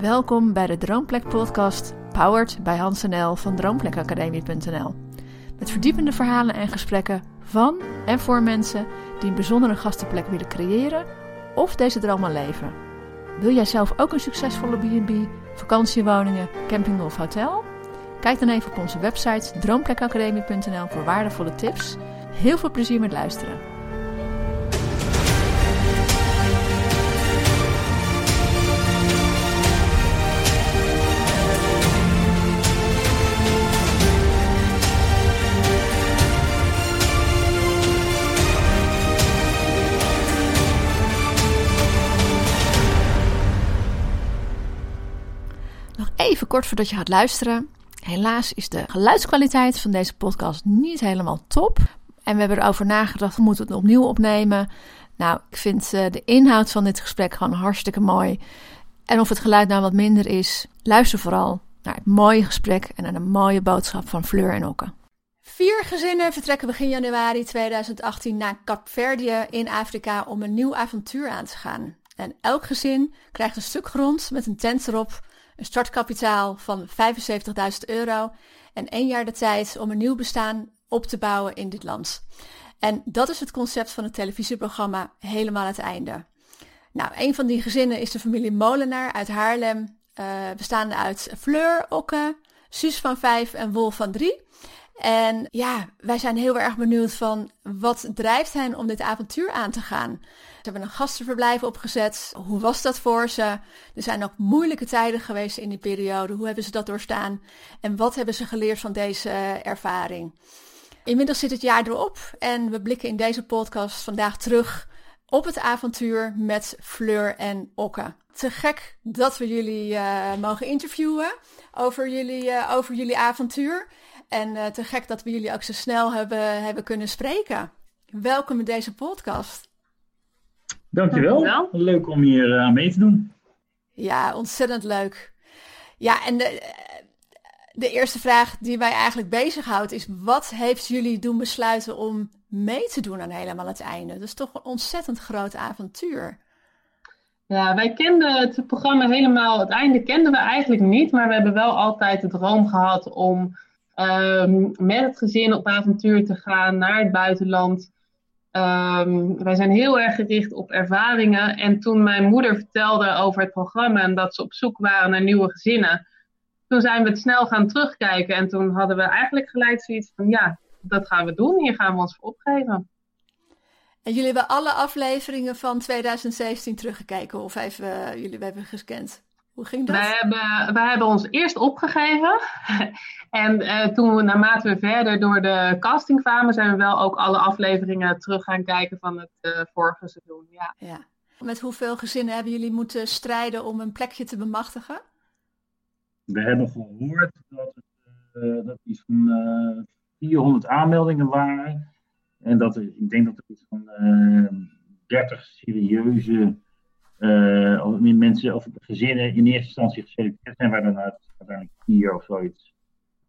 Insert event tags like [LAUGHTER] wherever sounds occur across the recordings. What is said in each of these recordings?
Welkom bij de Droomplek podcast, powered bij Hans NL van droomplekacademie.nl. Met verdiepende verhalen en gesprekken van en voor mensen die een bijzondere gastenplek willen creëren of deze droom leven. Wil jij zelf ook een succesvolle B&B, vakantiewoningen, camping of hotel? Kijk dan even op onze website droomplekacademie.nl voor waardevolle tips. Heel veel plezier met luisteren. Kort voordat je gaat luisteren. Helaas is de geluidskwaliteit van deze podcast niet helemaal top. En we hebben erover nagedacht, we moeten het opnieuw opnemen. Nou, ik vind eh, de inhoud van dit gesprek gewoon hartstikke mooi. En of het geluid nou wat minder is, luister vooral naar het mooie gesprek en naar de mooie boodschap van Fleur en Okke. Vier gezinnen vertrekken begin januari 2018 naar Kaapverdië in Afrika om een nieuw avontuur aan te gaan. En elk gezin krijgt een stuk grond met een tent erop een startkapitaal van 75.000 euro en één jaar de tijd om een nieuw bestaan op te bouwen in dit land. En dat is het concept van het televisieprogramma Helemaal het Einde. Nou, een van die gezinnen is de familie Molenaar uit Haarlem, uh, bestaande uit Fleur Okke, Suus van 5 en Wolf van 3. En ja, wij zijn heel erg benieuwd van wat drijft hen om dit avontuur aan te gaan. Ze hebben een gastenverblijf opgezet. Hoe was dat voor ze? Er zijn ook moeilijke tijden geweest in die periode. Hoe hebben ze dat doorstaan? En wat hebben ze geleerd van deze ervaring? Inmiddels zit het jaar erop en we blikken in deze podcast vandaag terug op het avontuur met Fleur en Okke. Te gek dat we jullie uh, mogen interviewen over jullie, uh, over jullie avontuur. En te gek dat we jullie ook zo snel hebben, hebben kunnen spreken. Welkom in deze podcast. Dankjewel. Dankjewel. Leuk om hier uh, aan mee te doen. Ja, ontzettend leuk. Ja, en de, de eerste vraag die mij eigenlijk bezighoudt is: wat heeft jullie doen besluiten om mee te doen aan helemaal het einde? Dat is toch een ontzettend groot avontuur. Ja, wij kenden het programma helemaal. Het einde kenden we eigenlijk niet, maar we hebben wel altijd de droom gehad om um, met het gezin op avontuur te gaan naar het buitenland. Um, wij zijn heel erg gericht op ervaringen. En toen mijn moeder vertelde over het programma en dat ze op zoek waren naar nieuwe gezinnen, toen zijn we het snel gaan terugkijken. En toen hadden we eigenlijk gelijk zoiets van: ja, dat gaan we doen. Hier gaan we ons voor opgeven. En jullie hebben alle afleveringen van 2017 teruggekeken of even uh, jullie hebben gescand? Hoe ging dat? Wij hebben, wij hebben ons eerst opgegeven. [LAUGHS] en uh, toen we naarmate we verder door de casting kwamen, zijn we wel ook alle afleveringen terug gaan kijken van het uh, vorige seizoen. Ja. ja. Met hoeveel gezinnen hebben jullie moeten strijden om een plekje te bemachtigen? We hebben gehoord dat, het, uh, dat iets van 400 aanmeldingen waren. En dat er, ik denk dat er iets van 30 serieuze uh, of mensen of gezinnen in eerste instantie geselecteerd zijn, waar dan uiteindelijk vier of zoiets.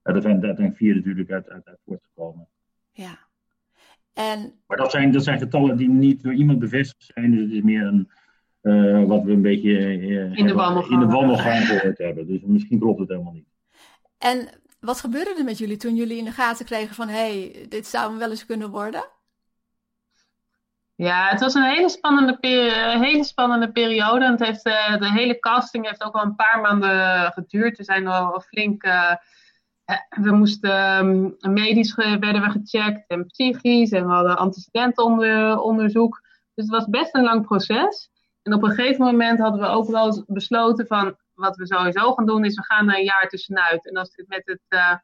Er zijn uiteindelijk vier natuurlijk uit, uit, uit voortgekomen. Ja. En... Maar dat zijn, dat zijn getallen die niet door iemand bevestigd zijn, dus het is meer een, uh, wat we een beetje in, de wandelgang. in de wandelgang gehoord hebben. Dus misschien klopt het helemaal niet. En wat gebeurde er met jullie toen jullie in de gaten kregen van hé, hey, dit zou wel eens kunnen worden? Ja, het was een hele spannende, hele spannende periode. En het heeft, uh, de hele casting heeft ook al een paar maanden geduurd. We zijn al flink. Uh, we moesten um, medisch werden we gecheckt en psychisch. En we hadden antecedentenonderzoek. Dus het was best een lang proces. En op een gegeven moment hadden we ook wel besloten van wat we sowieso gaan doen, is we gaan er een jaar tussenuit. En als dit met het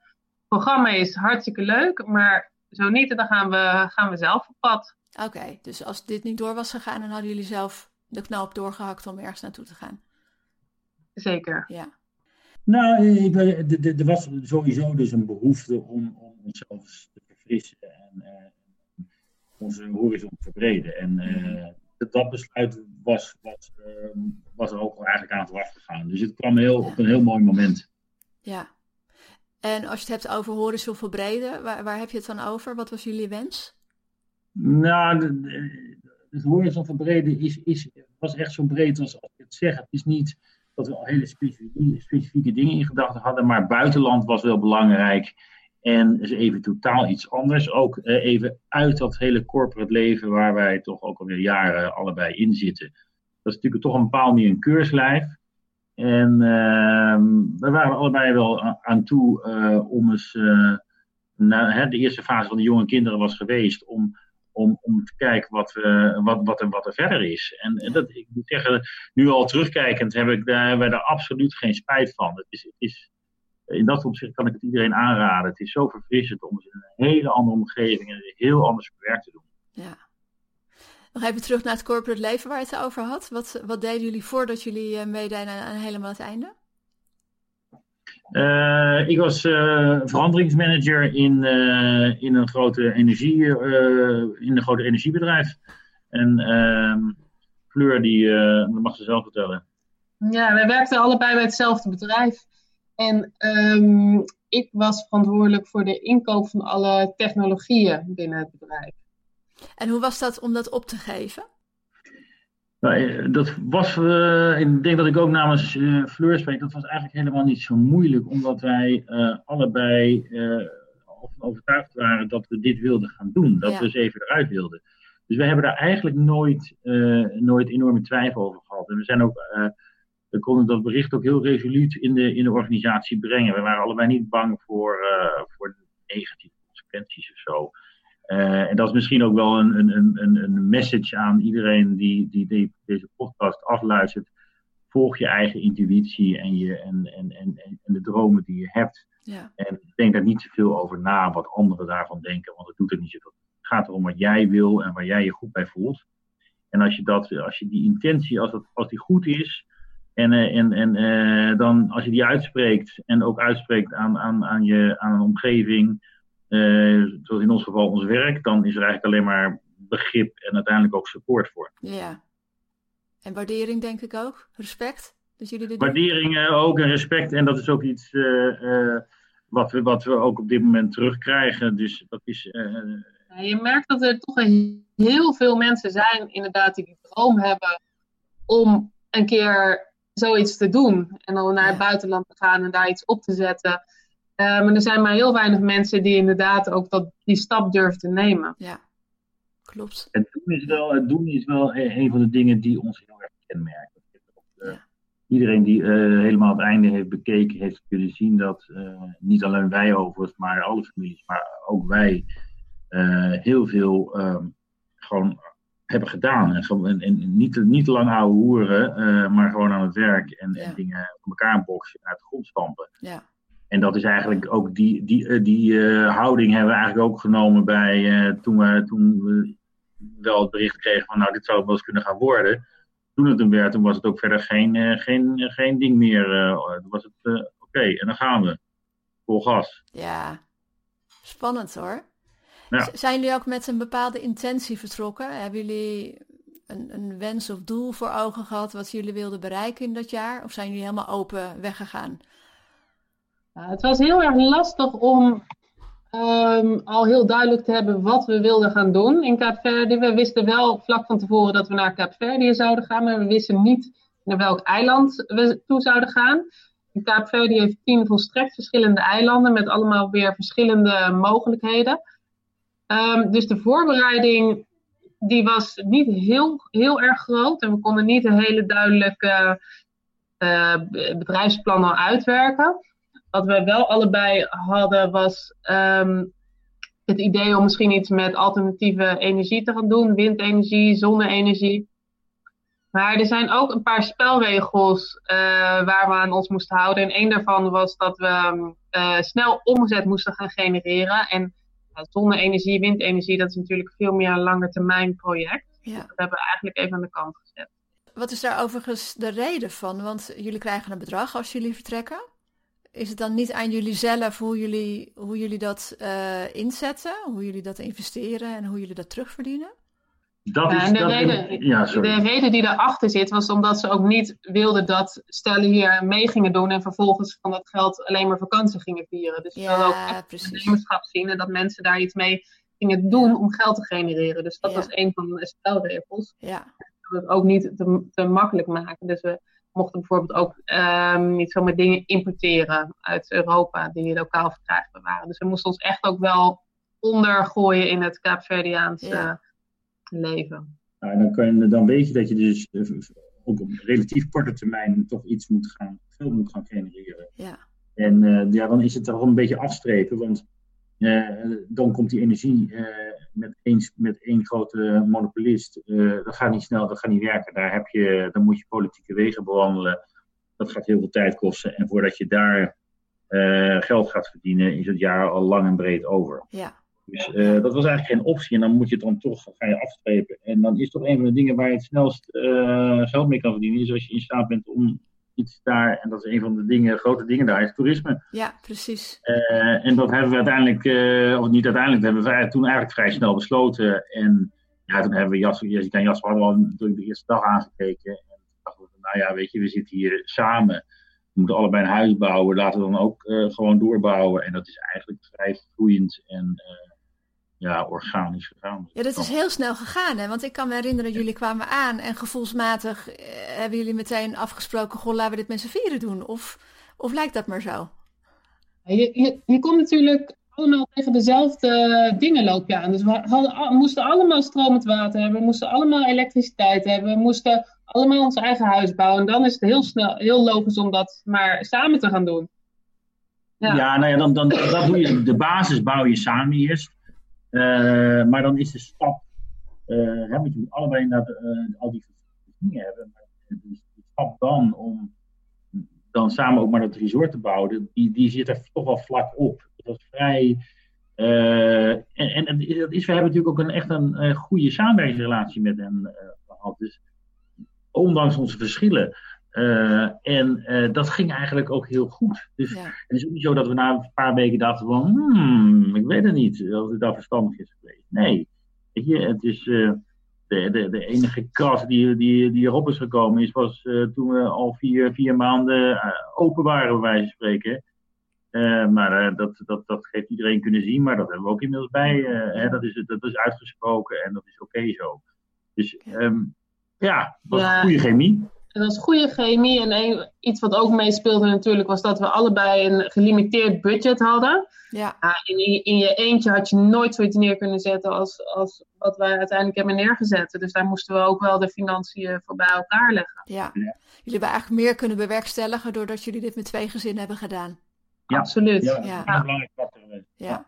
programma is, hartstikke leuk. Maar zo niet, dan gaan we, gaan we zelf op pad. Oké, okay, dus als dit niet door was gegaan, dan hadden jullie zelf de knoop doorgehakt om ergens naartoe te gaan. Zeker. Ja. Nou, er was sowieso dus een behoefte om, om onszelf te verfrissen en uh, onze horizon te verbreden. En uh, dat besluit was, was, uh, was er ook al eigenlijk aan vooraf gegaan. Dus het kwam heel, op een heel mooi moment. Ja. En als je het hebt over horizon verbreden, waar, waar heb je het dan over? Wat was jullie wens? Nou, het horizon verbreden is, is, was echt zo breed als, als ik het zeg. Het is niet dat we al hele specifieke, specifieke dingen in gedachten hadden. Maar buitenland was wel belangrijk. En is even totaal iets anders. Ook eh, even uit dat hele corporate leven waar wij toch ook alweer jaren allebei in zitten. Dat is natuurlijk toch een bepaald manier een keurslijf. En uh, we waren allebei wel aan toe uh, om eens. Uh, na, hè, de eerste fase van de jonge kinderen was geweest om, om, om te kijken wat, we, wat, wat, er, wat er verder is. En, dat, ik moet zeggen, nu al terugkijkend heb ik daar, hebben wij daar absoluut geen spijt van. Het is, het is, in dat opzicht kan ik het iedereen aanraden. Het is zo verfrissend om in een hele andere omgeving en heel anders werk te doen. Ja. Nog even terug naar het corporate leven waar je het over had. Wat, wat deden jullie voordat jullie uh, meededen aan, aan, helemaal het einde? Uh, ik was uh, veranderingsmanager in, in een grote energie, in een grote energiebedrijf. En ehm, Fleur, die, dat mag ze zelf vertellen. Ja, wij werkten allebei bij hetzelfde bedrijf. En um, ik was verantwoordelijk voor de inkoop van alle technologieën binnen het bedrijf. En hoe was dat om dat op te geven? Nou, dat was, uh, ik denk dat ik ook namens uh, Fleur spreek, dat was eigenlijk helemaal niet zo moeilijk, omdat wij uh, allebei overtuigd waren dat we dit wilden gaan doen, dat ja. we ze even eruit wilden. Dus we hebben daar eigenlijk nooit, nooit enorme twijfel over gehad. En we zijn ook we konden dat bericht ook heel resoluut in de, in de organisatie brengen. We waren allebei niet bang voor, voor negatieve consequenties of zo. Uh, en dat is misschien ook wel een, een, een, een message aan iedereen die, die, die deze podcast afluistert. Volg je eigen intuïtie en, je, en, en, en, en de dromen die je hebt. Ja. En denk daar niet te veel over na wat anderen daarvan denken, want het doet er niet zoveel. Het gaat erom wat jij wil en waar jij je goed bij voelt. En als je, dat, als je die intentie, als, dat, als die goed is, en, uh, en, en uh, dan als je die uitspreekt en ook uitspreekt aan, aan, aan, je, aan een omgeving, zoals in ons geval ons werk, dan is er eigenlijk alleen maar begrip en uiteindelijk ook support voor. Ja. En waardering denk ik ook, respect. Dat jullie dit waardering ook en respect en dat is ook iets wat, we, wat we ook op dit moment terugkrijgen. Dus dat is... Ja, je merkt dat er toch heel veel mensen zijn inderdaad die die droom hebben om een keer zoiets te doen. En dan naar het buitenland te gaan en daar iets op te zetten. Maar er zijn maar heel weinig mensen die inderdaad ook dat, die stap durven te nemen. Ja, klopt. Het doen is wel, het doen is wel een van de dingen die ons heel erg kenmerken. Ja. Iedereen die uh, helemaal het einde heeft bekeken, heeft kunnen zien dat uh, niet alleen wij overigens, maar alle families, maar ook wij heel veel um, gewoon hebben gedaan. En, en, niet, niet te lang ouwe hoeren, uh, maar gewoon aan het werk en, ja. en dingen voor elkaar boksen en uit de grond stampen. Ja. En dat is eigenlijk ook die, die, die uh, houding hebben we eigenlijk ook genomen bij uh, toen, we, toen we wel het bericht kregen van nou dit zou het wel eens kunnen gaan worden. Toen het hem werd, toen was het ook verder geen, geen, geen ding meer. toen was het oké, okay, en dan gaan we. Vol gas. Ja, spannend hoor. Ja. Zijn jullie ook met een bepaalde intentie vertrokken? Hebben jullie een, een, wens of doel voor ogen gehad wat jullie wilden bereiken in dat jaar? Of zijn jullie helemaal open weggegaan? Het was heel erg lastig om um, al heel duidelijk te hebben wat we wilden gaan doen in Kaapverdi. We wisten wel vlak van tevoren dat we naar Kaapverdi zouden gaan, maar we wisten niet naar welk eiland we toe zouden gaan. Kaapverdi heeft tien volstrekt verschillende eilanden met allemaal weer verschillende mogelijkheden. Um, dus de voorbereiding die was niet heel, heel erg groot. En we konden niet een hele duidelijke uh, bedrijfsplan al uitwerken. Wat we wel allebei hadden was um, het idee om misschien iets met alternatieve energie te gaan doen. Windenergie, zonne-energie. Maar er zijn ook een paar spelregels uh, waar we aan ons moesten houden. En een daarvan was dat we uh, snel omzet moesten gaan genereren. En zonne-energie, windenergie, dat is natuurlijk veel meer een langetermijn project. Ja. Dat hebben we eigenlijk even aan de kant gezet. Wat is daar overigens de reden van? Want jullie krijgen een bedrag als jullie vertrekken. Is het dan niet aan jullie zelf hoe jullie, hoe jullie dat uh, inzetten, hoe jullie dat investeren en hoe jullie dat terugverdienen? Dat is, en de, dat reden, ja, de reden die daarachter zit, was omdat ze ook niet wilden dat stellen hier mee gingen doen en vervolgens van dat geld alleen maar vakantie gingen vieren. Dus we ja, wilden ook echt ondernemerschap zien en dat mensen daar iets mee gingen doen om geld te genereren. Dus dat Ja. was een van de spelregels. Ja, mochten het ook niet te, te makkelijk maken. Dus we mochten bijvoorbeeld ook um, niet zomaar dingen importeren uit Europa die lokaal verkrijgbaar waren. Dus we moesten ons echt ook wel ondergooien in het Kaapverdiaanse ja. leven. Nou, dan, kun dan weet je dat je dus eh, ook op relatief korte termijn toch iets moet gaan, veel moet gaan genereren. Ja. En uh, ja, dan is het toch een beetje afstrepen, want dan komt die energie uh, met, één, met één grote monopolist. dat gaat niet snel, dat gaat niet werken. Daar heb je, dan moet je politieke wegen bewandelen. Dat gaat heel veel tijd kosten. En voordat je daar geld gaat verdienen, is het jaar al lang en breed over. Ja. Dus uh, dat was eigenlijk geen optie. En dan moet je het dan toch ga je afstrepen. En dan is toch een van de dingen waar je het snelst uh, geld mee kan verdienen, is als je in staat bent om iets daar, en dat is een van de dingen, grote dingen daar, is toerisme. Ja, precies. Uh, en dat hebben we uiteindelijk, of niet uiteindelijk, dat hebben we toen eigenlijk vrij snel besloten. En ja, toen hebben we Jasper, Jessica en Jasper hadden al natuurlijk de eerste dag aangekeken. En toen dachten we, nou ja, weet je, we zitten hier samen. We moeten allebei een huis bouwen, laten we dan ook gewoon doorbouwen. En dat is eigenlijk vrij groeiend en ja, organisch gegaan. Ja, dat is heel snel gegaan, hè? Want ik kan me herinneren, jullie kwamen aan en gevoelsmatig eh, hebben jullie meteen afgesproken, goh, laten we dit met z'n vieren doen. Of, of lijkt dat maar zo? Je, je, je komt natuurlijk allemaal tegen dezelfde dingen loop je aan. Dus we hadden, moesten allemaal stromend water hebben, we moesten allemaal elektriciteit hebben, we moesten allemaal ons eigen huis bouwen. En dan is het heel snel, heel logisch om dat maar samen te gaan doen. Ja, ja nou ja, dan, dan dat doe je, de basis bouw je samen eerst. Uh, maar dan is de stap, uh, hè, want je moet allebei uh, al die dingen hebben. Maar de stap dan om dan samen ook maar dat resort te bouwen, die, die zit er toch wel vlak op. Dat is vrij. en, en, en dat is, we hebben natuurlijk ook een, echt een goede samenwerkingsrelatie met hen gehad. Dus ondanks onze verschillen. Uh, en uh, dat ging eigenlijk ook heel goed. Dus ja. het is ook niet zo dat we na een paar weken dachten van, hmm, ik weet het niet of het daar verstandig is geweest. Nee, weet je, het is uh, de, de, de enige kras die, die, die erop is gekomen is, was toen we al vier, vier maanden open waren, bij wijze van spreken. maar dat, dat, dat heeft iedereen kunnen zien, maar dat hebben we ook inmiddels bij. Hè, dat, is, dat is uitgesproken en dat is oké okay zo. Dus um, ja, dat was ja. goede chemie. Het was goede chemie. En een, iets wat ook meespeelde natuurlijk was dat we allebei een gelimiteerd budget hadden. Ja. in, in, je eentje had je nooit zoiets neer kunnen zetten als, als wat wij uiteindelijk hebben neergezet. Dus daar moesten we ook wel de financiën voor bij elkaar leggen. Ja. Jullie hebben eigenlijk meer kunnen bewerkstelligen doordat jullie dit met twee gezinnen hebben gedaan. Ja. Absoluut. Ja, dat is een belangrijk factor geweest. Ja. Ja.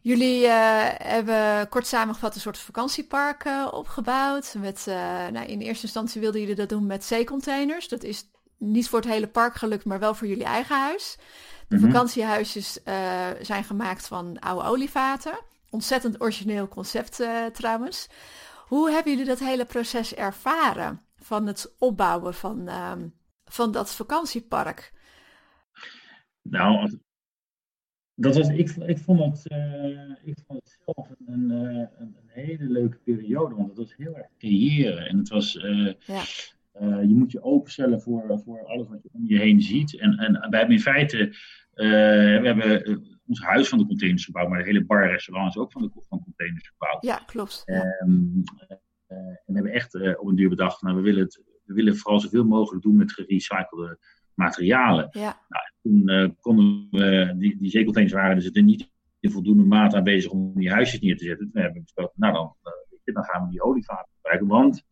Jullie uh, hebben kort samengevat een soort vakantiepark uh, opgebouwd. Met, uh, nou, in eerste instantie wilden jullie dat doen met zeecontainers. Dat is niet voor het hele park gelukt, maar wel voor jullie eigen huis. De mm -hmm. vakantiehuisjes zijn gemaakt van oude olievaten. Ontzettend origineel concept trouwens. Hoe hebben jullie dat hele proces ervaren van het opbouwen van, ehm, van dat vakantiepark? Nou, dat was, ik, ik, vond het, uh, ik vond het zelf een, een, een, een, hele leuke periode, want het was heel erg creëren. En het was, uh, ja. uh, je moet je openstellen voor, voor alles wat je om je heen ziet. En, en wij hebben in feite, we hebben ons huis van de containers gebouwd, maar de hele bar restaurant is ook van de van containers gebouwd. Ja, klopt. Ja. Um, en we hebben echt op een duur bedacht, nou, we, willen het, we willen vooral zoveel mogelijk doen met gerecyclede materialen. Ja. Nou, toen uh, konden we, die, die zeecontainers waren dus er niet in voldoende mate aanwezig om die huisjes neer te zetten. Toen hebben we besloten, nou dan, uh, dan gaan we die olievaten gebruiken. Want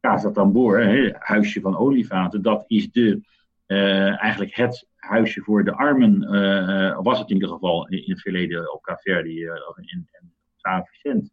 Casa Tambor, hè, huisje van olievaten, dat is de, uh, eigenlijk het huisje voor de armen, was het in ieder geval in, het verleden op Caverdi of in, in San Vicente.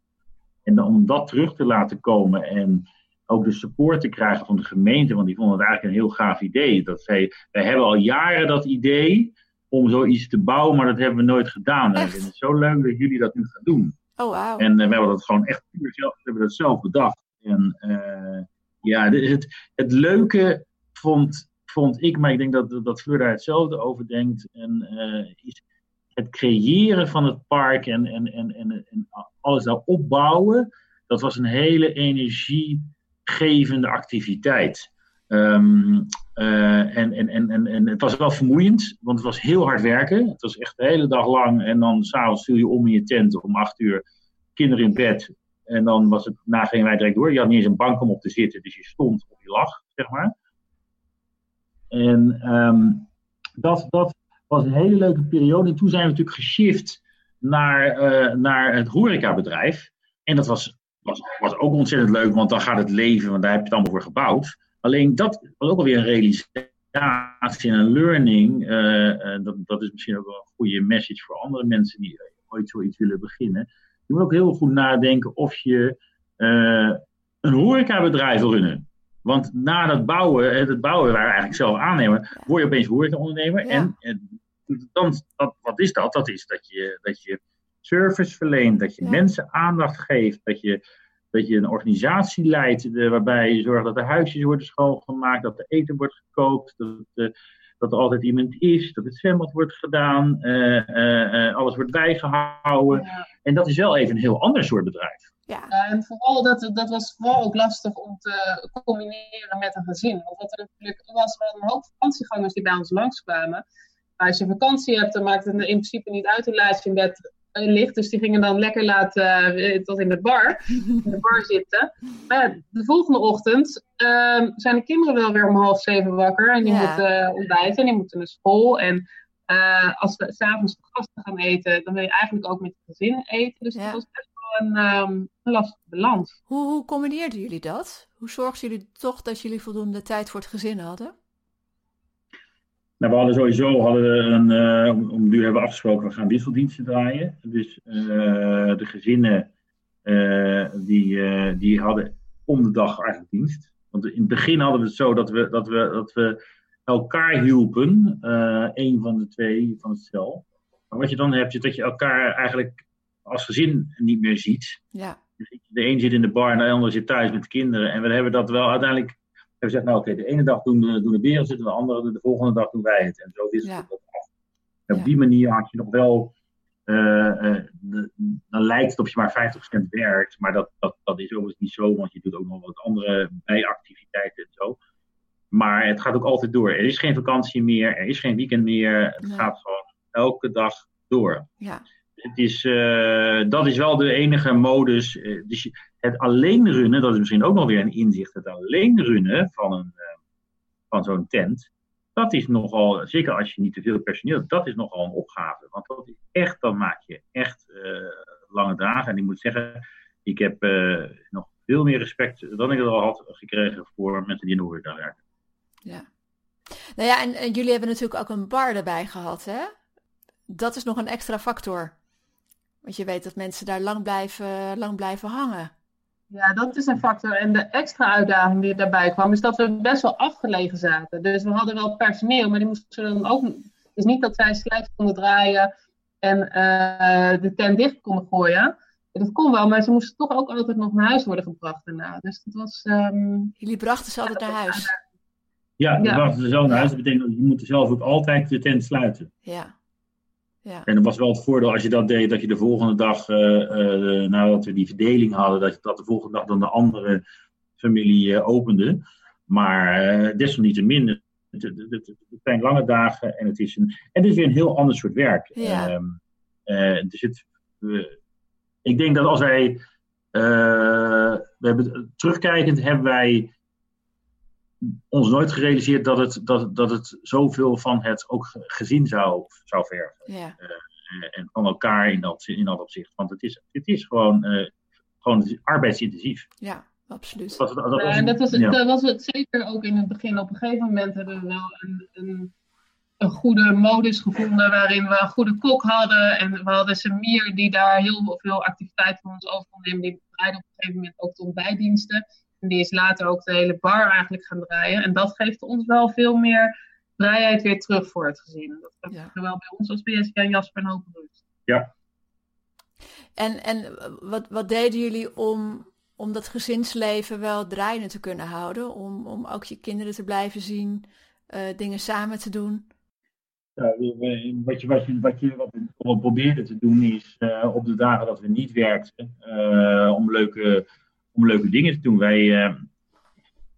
En om dat terug te laten komen en ook de support te krijgen van de gemeente, want die vonden het eigenlijk een heel gaaf idee. Dat zij, wij hebben al jaren dat idee om zoiets te bouwen, maar dat hebben we nooit gedaan. En het is zo leuk dat jullie dat nu gaan doen. Oh, wow. En uh, we hebben dat gewoon echt puur zelf, we hebben dat zelf bedacht. En uh, ja, het, het leuke vond, vond ik, maar ik denk dat, dat Fleur daar hetzelfde over denkt, en, uh, is het creëren van het park en, en, en, en, en alles daar opbouwen. Dat was een hele energie gevende activiteit. Um, en, en, en, en, het was wel vermoeiend, want het was heel hard werken. Het was echt de hele dag lang. En dan s'avonds viel je om in je tent om acht uur, kinderen in bed. En dan was het, na gingen wij direct door. Je had niet eens een bank om op te zitten, dus je stond of je lag, zeg maar. En ehm, dat, dat was een hele leuke periode. En toen zijn we natuurlijk geshift naar, uh, naar het horecabedrijf. En dat was, was, was ook ontzettend leuk, want dan gaat het leven, want daar heb je het allemaal voor gebouwd. Alleen dat was ook alweer een realisatie en een learning. Uh, dat, dat is misschien ook wel een goede message voor andere mensen die ooit zoiets willen beginnen. Je moet ook heel goed nadenken of je uh, een horecabedrijf wil runnen. Want na dat bouwen, het bouwen waar we eigenlijk zelf aannemer, word je opeens horecaondernemer. Ja. En, en dan, dat, wat is dat? Dat is dat je, dat je service verleent, dat je ja. mensen aandacht geeft, dat je, dat je een organisatie leidt de, waarbij je zorgt dat de huisjes worden schoongemaakt, dat er eten wordt gekookt, dat, de, dat er altijd iemand is, dat het zwembad wordt gedaan, uh, uh, alles wordt bijgehouden. Ja. En dat is wel even een heel ander soort bedrijf. Ja. En vooral, dat, dat was vooral ook lastig om te combineren met een gezin. Want wat er natuurlijk was, wel een hoop vakantiegangers die bij ons langskwamen. Maar als je vakantie hebt, dan maakt het in principe niet uit hoe laat je in bed ligt. Dus die gingen dan lekker laten uh, tot in de bar, in de bar zitten. Maar de volgende ochtend uh, zijn de kinderen wel weer om half zeven wakker. En die ja. moeten ontbijten en die moeten naar school. En als we s'avonds gasten gaan eten, dan wil je eigenlijk ook met je gezin eten. Dus ja. dat was best wel een, um, een lastige balans. Hoe, hoe combineerden jullie dat? Hoe zorgden jullie toch dat jullie voldoende tijd voor het gezin hadden? Nou, we hadden sowieso hadden we een, uh, om, nu hebben we afgesproken, we gaan wisseldiensten draaien. Dus uh, de gezinnen uh, die, die hadden om de dag eigenlijk dienst. Want in het begin hadden we het zo dat we, dat we, dat we elkaar hielpen, een van de twee van het stel. Maar wat je dan hebt, is dat je elkaar eigenlijk als gezin niet meer ziet. Ja. De een zit in de bar en de ander zit thuis met de kinderen. En we hebben dat wel uiteindelijk we zeggen, nou oké, okay, de ene dag doen de, doen de beren zitten, de andere, de volgende dag doen wij het. En zo is het dat af. En op die manier had je nog wel, uh, uh, de, dan lijkt het of je maar 50% werkt, maar dat, dat, dat is overigens niet zo, want je doet ook nog wat andere bijactiviteiten en zo. Maar het gaat ook altijd door. Er is geen vakantie meer, er is geen weekend meer. Het nee. gaat gewoon elke dag door. Ja. Het is, uh, dat is wel de enige modus. dus het alleen runnen, dat is misschien ook nog weer een inzicht, het alleen runnen van, een, uh, van zo'n tent, dat is nogal, zeker als je niet te veel personeel hebt, dat is nogal een opgave. Want dat is echt, dan maak je echt uh, lange dagen. En ik moet zeggen, ik heb uh, nog veel meer respect dan ik er al had gekregen voor mensen die in de horeca werken. Ja. Nou ja, en, en jullie hebben natuurlijk ook een bar erbij gehad, hè? Dat is nog een extra factor. Want je weet dat mensen daar lang blijven, lang blijven hangen. Ja, dat is een factor. En de extra uitdaging die daarbij kwam, is dat we best wel afgelegen zaten. Dus we hadden wel personeel, maar die moesten dan ook. Dus niet dat zij slijt konden draaien en uh, de tent dicht konden gooien. Dat kon wel, maar ze moesten toch ook altijd nog naar huis worden gebracht daarna. Dus dat was. Um... Jullie brachten ze altijd naar huis? Ja, we ja. brachten ze zelf naar huis. Dat betekent dat je moet zelf ook altijd de tent sluiten. Ja. Ja. En dat was wel het voordeel als je dat deed, dat je de volgende dag, uh, uh, nadat we die verdeling hadden, dat, dat de volgende dag dan de andere familie uh, opende. Maar desalniettemin, het, het, het, het, zijn lange dagen en het is, een, en het is weer een heel ander soort werk. Ja. Um, dus het, ik denk dat als wij, we hebben, terugkijkend hebben wij ons noopt gerealiseerd dat het, dat, dat het zoveel van het ook gezien zou, zou vergen. Ja. Uh, en van elkaar in dat, in dat opzicht. Want het is, het is gewoon, uh, gewoon arbeidsintensief. Ja, absoluut. Dat, dat, dat, was, en dat, was, ja. dat was het zeker ook in het begin. Op een gegeven moment hebben we wel een, een, een goede modus gevonden waarin we een goede kok hadden. En we hadden Samir die daar heel veel activiteit van ons over kon nemen. Die draaide op een gegeven moment ook de ontbijtdiensten. En die is later ook de hele bar eigenlijk gaan draaien. En dat geeft ons wel veel meer vrijheid weer terug voor het gezin. Dat ja. zowel bij ons als bij Jessica en Jasper een hoop rust. Ja. En, en wat, wat deden jullie om, om dat gezinsleven wel draaiende te kunnen houden? Om, om ook je kinderen te blijven zien, uh, dingen samen te doen? Ja, wat, je, wat, je, wat, je, wat we probeerden te doen is uh, op de dagen dat we niet werkten, uh, om leuke om leuke dingen te doen. Wij, uh,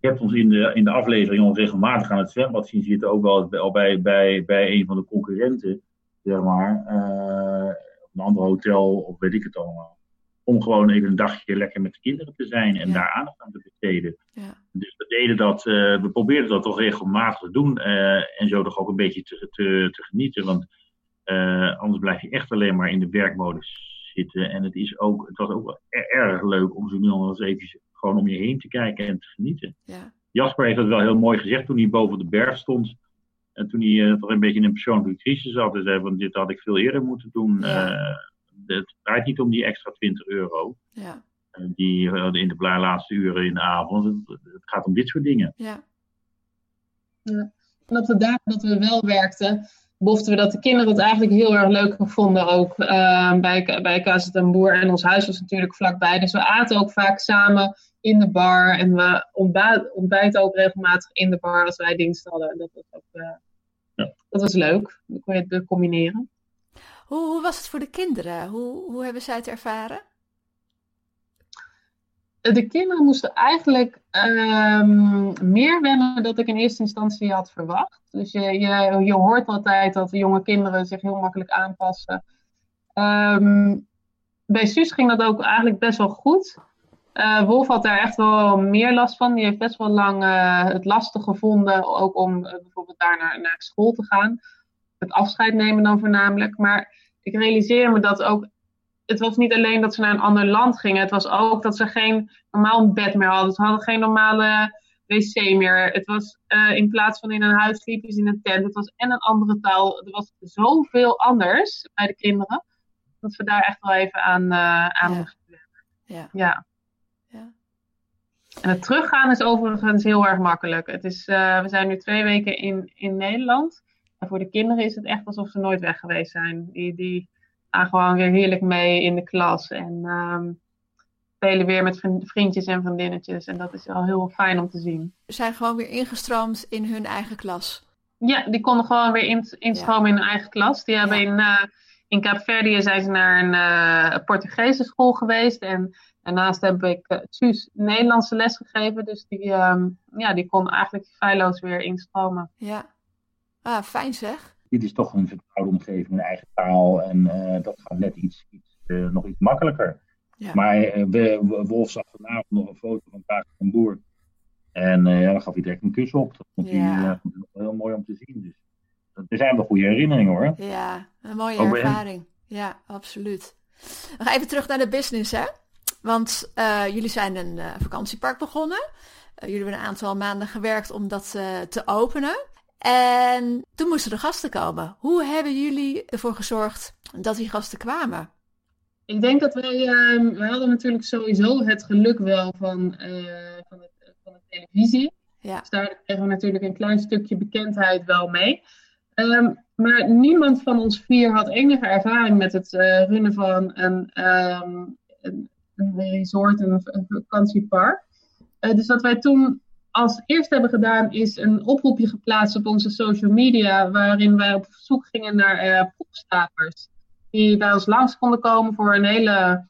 je hebt ons in de, in de aflevering al regelmatig aan het zwembad zien zitten, ook wel al bij, bij, bij een van de concurrenten, zeg maar. Uh, een ander hotel, of weet ik het allemaal. om gewoon even een dagje lekker met de kinderen te zijn en Ja. daar aandacht aan te besteden. Ja. Dus we deden dat, eh, we probeerden dat toch regelmatig te doen eh, en zo toch ook een beetje te, te, te genieten. Want eh, anders blijf je echt alleen maar in de werkmodus zitten. En het, is ook, het was ook wel er- erg leuk om zo nu nog eens even gewoon om je heen te kijken en te genieten. Ja. Jasper heeft dat wel heel mooi gezegd toen hij boven de berg stond. En toen hij eh, toch een beetje in een persoonlijke crisis zat. En zei, want dit had ik veel eerder moeten doen. Ja. Eh, het draait niet om die extra 20 euro. Ja. eh, die in de laatste uren in de avond. Het, het gaat om dit soort dingen. Ja. En op de dagen dat we wel werkten, boften we dat de kinderen het eigenlijk heel erg leuk vonden ook eh, bij, bij Casa ten Boer. En ons huis was natuurlijk vlakbij. Dus we aten ook vaak samen in de bar. En we ontbijten ook regelmatig in de bar als wij dienst hadden. En dat was ook eh, Ja. dat was leuk. Dan kon je het combineren. Hoe, hoe was het voor de kinderen? Hoe, hoe hebben zij het ervaren? De kinderen moesten eigenlijk ehm, meer wennen dan ik in eerste instantie had verwacht. Dus je, je, je hoort altijd dat jonge kinderen zich heel makkelijk aanpassen. Ehm, bij Suus ging dat ook eigenlijk best wel goed. Eh, Wolf had daar echt wel meer last van. Die heeft best wel lang eh, het lastig gevonden, ook om eh, bijvoorbeeld daar naar, naar school te gaan. Het afscheid nemen dan voornamelijk. Maar ik realiseer me dat ook het was niet alleen dat ze naar een ander land gingen. Het was ook dat ze geen normaal bed meer hadden. Ze hadden geen normale wc meer. Het was eh, in plaats van in een huis liepen ze in een tent. Het was en een andere taal. Er was zoveel anders bij de kinderen. Dat we daar echt wel even aan, eh aan Ja. moesten werken. Ja. Ja. Ja. En het teruggaan is overigens heel erg makkelijk. Het is, eh, we zijn nu twee weken in, in Nederland. En voor de kinderen is het echt alsof ze nooit weg geweest zijn. Die, die gaan gewoon weer heerlijk mee in de klas. En ehm, spelen weer met vriend- vriendjes en vriendinnetjes. En dat is wel heel fijn om te zien. Ze zijn gewoon weer ingestroomd in hun eigen klas. Ja, die konden gewoon weer in, instromen in hun eigen klas. Die hebben Ja. in, eh in Kaapverdië zijn ze naar een eh, Portugese school geweest. En daarnaast heb ik uh, Suus Nederlandse les gegeven. Dus die, ehm, ja, die kon eigenlijk feilloos weer instromen. Ja. Ah, fijn zeg. Dit is toch een vertrouwde omgeving, een eigen taal. En eh, dat gaat net iets, iets eh, nog iets makkelijker. Ja. Maar eh, we, Wolf zag vanavond nog een foto van Paas van Boer. En eh, ja, dan gaf hij direct een kus op. Dat vond hij Ja. eh, heel mooi om te zien. Dus dat- er zijn wel goede herinneringen hoor. Ja, een mooie Ook ervaring. Ja, absoluut. Nog even terug naar de business, hè? Want eh, jullie zijn een vakantiepark begonnen. Jullie hebben een aantal maanden gewerkt om dat eh, te openen. En toen moesten er gasten komen. Hoe hebben jullie ervoor gezorgd dat die gasten kwamen? Ik denk dat wij, wij hadden natuurlijk sowieso het geluk wel van, eh, van, het, van de televisie. Ja, Dus daar kregen we natuurlijk een klein stukje bekendheid wel mee. Ehm, maar niemand van ons vier had enige ervaring met het eh, runnen van een, ehm, een, een resort, een, een vakantiepark. Dus wat wij toen als eerste hebben gedaan, is een oproepje geplaatst op onze social media, waarin wij op zoek gingen naar eh proefstapers. Die bij ons langs konden komen voor een hele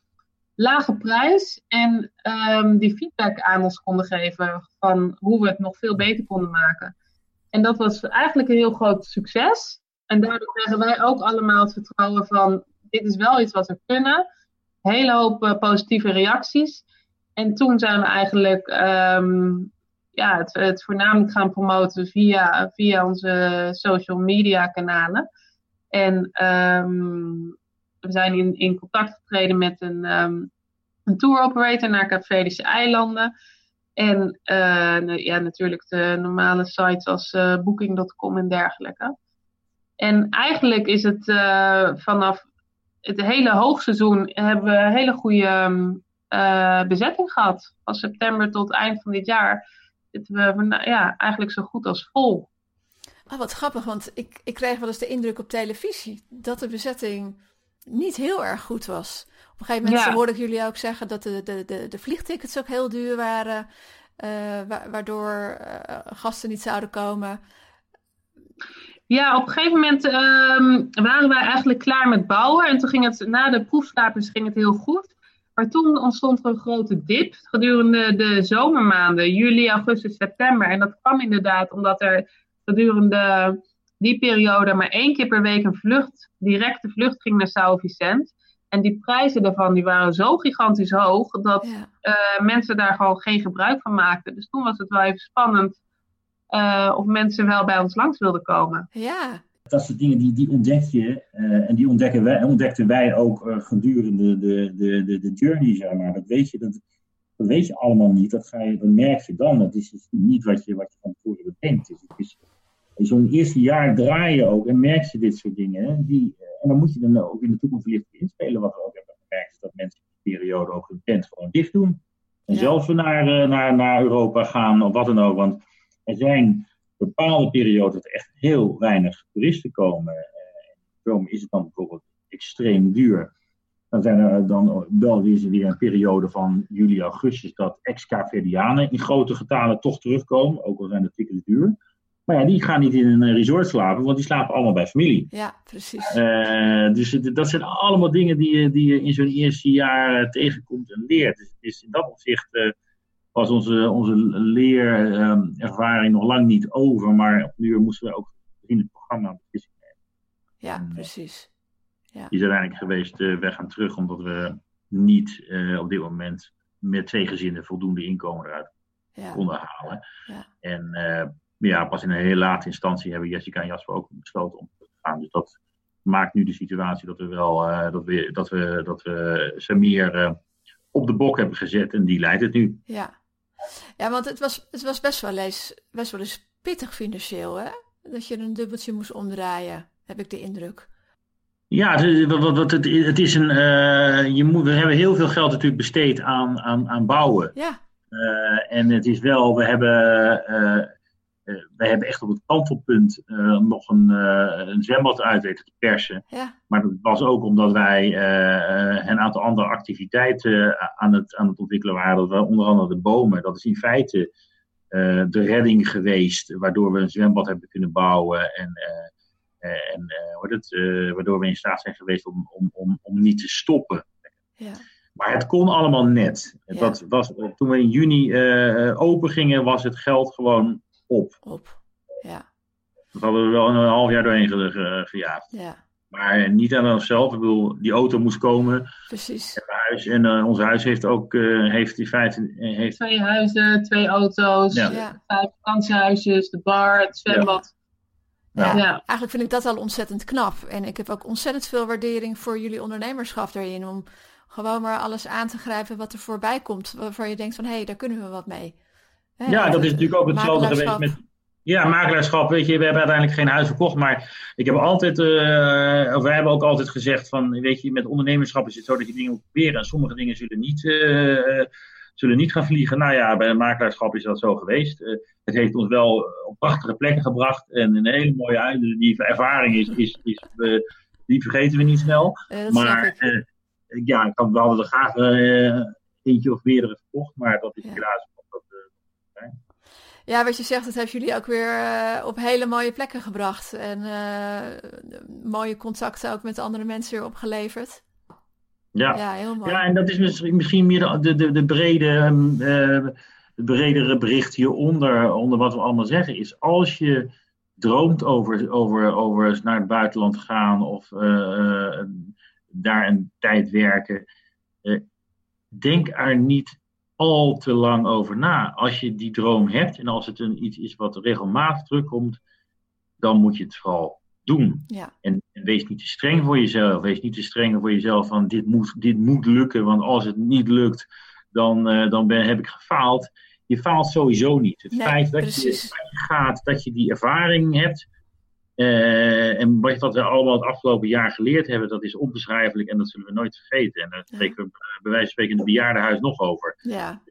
lage prijs. En ehm, die feedback aan ons konden geven van hoe we het nog veel beter konden maken. En dat was eigenlijk een heel groot succes. En daardoor kregen wij ook allemaal het vertrouwen van dit is wel iets wat we kunnen. Hele hoop eh, positieve reacties. En toen zijn we eigenlijk ehm, ja, het, het voornamelijk gaan promoten via, via onze social media kanalen. En ehm, we zijn in, in contact getreden met een, ehm, een tour operator naar Kaapverdische eilanden. En eh, ja, natuurlijk de normale sites als eh, Booking.com en dergelijke. En eigenlijk is het eh, vanaf het hele hoogseizoen hebben we een hele goede ehm, eh, bezetting gehad. Van september tot eind van dit jaar zitten we verna- ja, eigenlijk zo goed als vol. oh, wat grappig, want ik, ik kreeg wel eens de indruk op televisie dat de bezetting niet heel erg goed was. Op een gegeven moment Ja. hoorde ik jullie ook zeggen dat de, de, de, de vliegtickets ook heel duur waren, eh, wa- waardoor eh, gasten niet zouden komen. Ja, op een gegeven moment ehm, waren wij eigenlijk klaar met bouwen. En toen ging het, na de proefstapels ging het heel goed. Maar toen ontstond er een grote dip gedurende de zomermaanden, juli, augustus, september. En dat kwam inderdaad omdat er gedurende die periode maar één keer per week een vlucht, directe vlucht ging naar São Vicente. En die prijzen daarvan die waren zo gigantisch hoog dat Ja. eh, mensen daar gewoon geen gebruik van maakten. Dus toen was het wel even spannend eh, of mensen wel bij ons langs wilden komen. Ja. Dat soort dingen die, die ontdek je. eh, en die ontdekken wij, ontdekten wij ook eh, gedurende de, de, de, de journey, zeg maar. Dat weet je, dat, dat weet je allemaal niet. Dat, ga je, dat merk je dan. Dat is dus niet wat je, wat je van tevoren bedenkt. Dus het is, in zo'n eerste jaar draai je ook en merk je dit soort dingen. hè, Die, eh, en dan moet je dan ook in de toekomst wellicht inspelen. Wat we ook hebben gemerkt, is dat mensen in die periode ook hun tent gewoon dicht doen. En Ja. zelfs naar, naar, naar Europa gaan of wat dan ook. Want er zijn bepaalde perioden dat er echt heel weinig toeristen komen. Eh, Daarom is het dan bijvoorbeeld extreem duur. Dan zijn er dan wel weer, weer een periode van juli, augustus dat ex-Kaapverdianen in grote getalen toch terugkomen. Ook al zijn de tickets duur. Maar ja, die gaan niet in een resort slapen, want die slapen allemaal bij familie. Ja, precies. Eh, dus dat zijn allemaal dingen die je, die je in zo'n eerste jaar eh, tegenkomt en leert. Dus het is in dat opzicht eh, was onze, onze leerervaring nog lang niet over. Maar op nu moesten we ook in het programma een beslissing nemen. Ja, precies. Die is uiteindelijk geweest, eh wij gaan terug, omdat we niet eh, op dit moment met twee gezinnen voldoende inkomen eruit Ja. konden halen. Ja. En eh, ja, pas in een hele late instantie hebben Jessica en Jasper ook besloten om terug te gaan. Dus dat maakt nu de situatie dat we wel eh, dat we, dat we, dat we Samir eh, op de bok hebben gezet en die leidt het nu. Ja, ja want het was, het was best, wel eens, best wel eens pittig financieel, hè? Dat je een dubbeltje moest omdraaien, heb ik de indruk. Ja, het, wat- wat- het, het is een. eh, je moet, we hebben heel veel geld natuurlijk besteed aan, aan, aan bouwen. Ja, Eh, en het is wel, we hebben, eh, we hebben echt op het kantelpunt eh, nog een, eh, een zwembad uit weten te persen. ja, Maar dat was ook omdat wij een aantal andere activiteiten aan het, aan het ontwikkelen waren. Dat onder andere de bomen. Dat is in feite de redding geweest, waardoor we een zwembad hebben kunnen bouwen. En, en het, waardoor we in staat zijn geweest om, om, om, om niet te stoppen. ja, Maar het kon allemaal net. Ja. Dat was, toen we in juni open gingen, was het geld gewoon op. op. Ja, Dat hadden we wel een half jaar doorheen ge- ge- gejaagd. ja, Maar niet aan onszelf. Ik bedoel, die auto moest komen. precies. Het huis, en eh, ons huis heeft ook eh, heeft in feite. eh, heeft, Twee huizen, twee auto's, Ja. Ja. vijf vakantiehuisjes, de bar, het zwembad. Ja. Ja. Eigenlijk vind ik dat al ontzettend knap. En ik heb ook ontzettend veel waardering voor jullie ondernemerschap daarin. Om gewoon maar alles aan te grijpen wat er voorbij komt. Waarvan je denkt van, hé, hey, daar kunnen we wat mee. Hè, ja, dat is natuurlijk ook hetzelfde geweest met. Ja, makelaarschap, weet je, we hebben uiteindelijk geen huis verkocht, maar ik heb altijd, eh, of wij hebben ook altijd gezegd van, weet je, met ondernemerschap is het zo dat je dingen moet proberen en sommige dingen zullen niet, eh, zullen niet gaan vliegen. Nou ja, bij makelaarschap is dat zo geweest. Eh, het heeft ons wel op prachtige plekken gebracht en een hele mooie uit. Die ervaring is, is, is die vergeten we niet snel. Maar ja, ik had, we hadden er graag eentje of meerdere verkocht, maar dat is helaas. Ja, wat je zegt, dat heeft jullie ook weer eh, op hele mooie plekken gebracht. En eh, mooie contacten ook met andere mensen weer opgeleverd. ja. Ja, heel mooi. Ja, en dat is misschien, misschien meer de, de, de, de brede, het bredere bericht hieronder, onder wat we allemaal zeggen, is als je droomt over, over, over naar het buitenland gaan of daar een tijd werken, denk er niet al te lang over na. Als je die droom hebt en als het een, iets is wat regelmatig terugkomt, dan moet je het vooral doen. Ja, En, en wees niet te streng voor jezelf. Wees niet te streng voor jezelf van dit moet, dit moet lukken. Want als het niet lukt, dan, eh, dan ben, heb ik gefaald. Je faalt sowieso niet. Het Nee, feit dat je, precies. dat je gaat, dat je die ervaring hebt. Eh, en wat, we allemaal het afgelopen jaar geleerd hebben, dat is onbeschrijfelijk en dat zullen we nooit vergeten. En daar Ja. spreken we bij wijze van spreken in het bejaardenhuis nog over. ja,